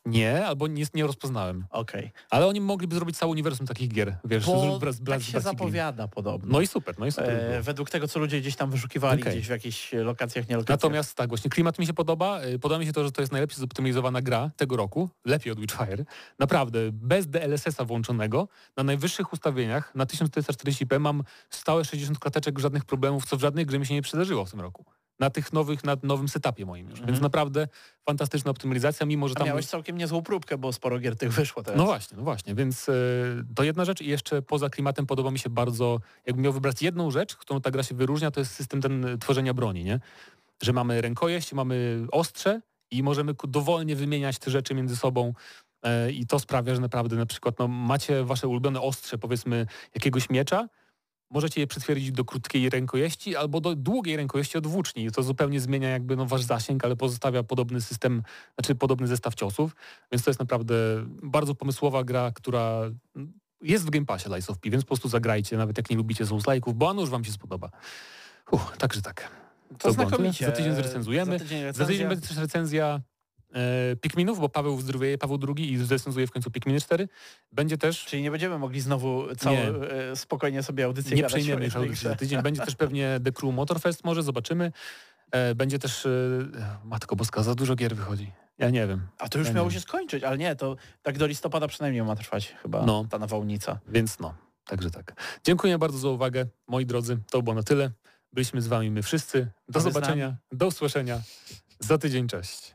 nie, albo nie, nie rozpoznałem. Okej. Ale oni mogliby zrobić cały uniwersum takich gier, wiesz, Bo z, z, z, tak się Blasty Green. zapowiada podobno. No i super, no i super. E, według tego, co ludzie gdzieś tam wyszukiwali, Okej. gdzieś w jakichś lokacjach, nie lokacjach. Natomiast tak, właśnie klimat mi się podoba. Y, Podoba mi się to, że to jest najlepiej zoptymalizowana gra tego roku, lepiej od Witchfire. Naprawdę, bez DLSS-a włączonego, na najwyższych ustawieniach, na 1440p mam stałe 60 klateczek, żadnych problemów, co w żadnej grze mi się nie przydarzyło w tym roku. Na tych nowych, na nowym setupie moim już. Więc Mhm. naprawdę fantastyczna optymalizacja, mimo że A tam... miałeś całkiem niezłą próbkę, bo sporo gier tych wyszło teraz. No właśnie, no właśnie, więc y, to jedna rzecz i jeszcze poza klimatem podoba mi się bardzo, jakbym miał wybrać jedną rzecz, którą ta gra się wyróżnia, to jest system ten y, tworzenia broni, nie? Że mamy rękojeść, mamy ostrze i możemy dowolnie wymieniać te rzeczy między sobą e, i to sprawia, że naprawdę na przykład no, macie wasze ulubione ostrze, powiedzmy jakiegoś miecza, możecie je przytwierdzić do krótkiej rękojeści albo do długiej rękojeści od włóczni. To zupełnie zmienia jakby no, wasz zasięg, ale pozostawia podobny system, znaczy podobny zestaw ciosów, więc to jest naprawdę bardzo pomysłowa gra, która jest w Game Passie Lies of P, więc po prostu zagrajcie, nawet jak nie lubicie Souls-like'ów, bo a nuż wam się spodoba. Uff, także tak. to było. znakomicie. Za tydzień zrecenzujemy. Za tydzień, Za recenzja. tydzień będzie też recenzja Pikminów, bo Paweł wyzdrowieje, Paweł II i zrecenzuje w końcu Pikminy 4. Będzie też Czyli nie będziemy mogli znowu całą Nie. e, spokojnie sobie audycję Nie przejmiemy już audycji za tydzień. Będzie też [LAUGHS] pewnie The Crew Motorfest, może zobaczymy. E, Będzie też... e, Matko Boska, za dużo gier wychodzi. Ja nie wiem. A to już Ja miało się skończyć, ale nie, to tak do listopada przynajmniej ma trwać chyba No. ta nawałnica. Więc no, także tak. Dziękuję bardzo za uwagę, moi drodzy. To było na tyle. Byliśmy z wami my wszyscy. Do zobaczenia, do usłyszenia. Za tydzień, cześć.